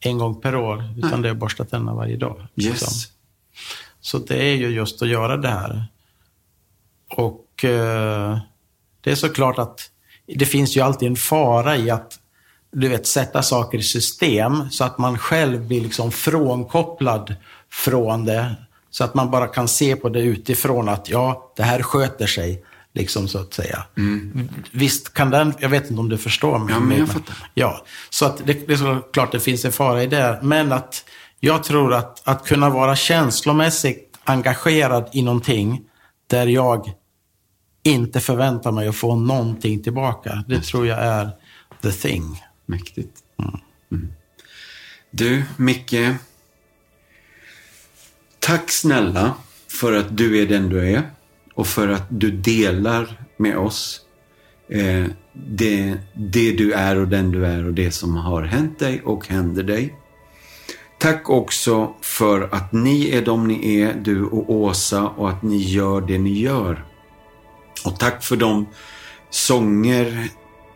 Speaker 2: en gång per år, utan Nej. det är att borsta tänderna varje dag.
Speaker 1: Yes. Liksom.
Speaker 2: Så det är ju just att göra det här. Och eh, det är såklart att det finns ju alltid en fara i att du vet, sätta saker i system så att man själv blir liksom frånkopplad från det. Så att man bara kan se på det utifrån att ja, det här sköter sig. Liksom så att säga. Mm. Visst kan den, jag vet inte om du förstår mig.
Speaker 1: Ja, men jag fattar.
Speaker 2: Ja, så att det, det är såklart det finns en fara i det. Men att jag tror att, att kunna vara känslomässigt engagerad i någonting där jag inte förväntar mig att få någonting tillbaka. Det tror jag är the thing.
Speaker 1: Mäktigt. Mm. Mm. Du, Micke. Tack snälla för att du är den du är och för att du delar med oss eh, det, det du är och den du är och det som har hänt dig och händer dig. Tack också för att ni är de ni är, du och Åsa, och att ni gör det ni gör. Och tack för de sånger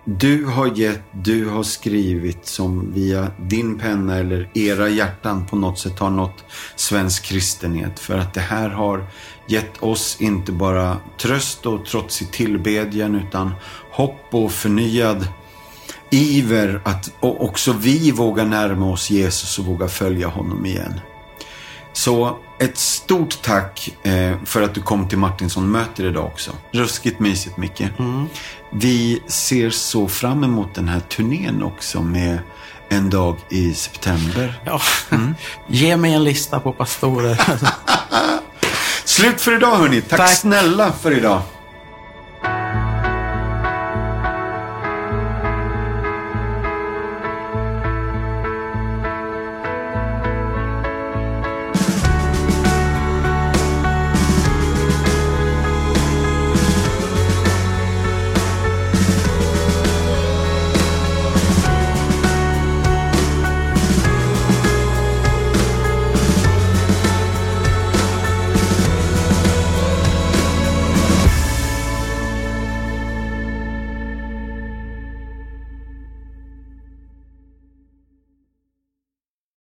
Speaker 1: du har gett, du har skrivit som via din penna eller era hjärtan på något sätt har nått svensk kristenhet. För att det här har gett oss inte bara tröst och trots i tillbedjan utan hopp och förnyad iver att också vi vågar närma oss Jesus och våga följa honom igen. Så ett stort tack eh, för att du kom till Martinsson möter idag också. Ruskigt mysigt Micke. Mm. Vi ser så fram emot den här turnén också med en dag i september.
Speaker 2: Ja. Mm. Ge mig en lista på pastorer.
Speaker 1: Slut för idag hörni. Tack, tack snälla för idag.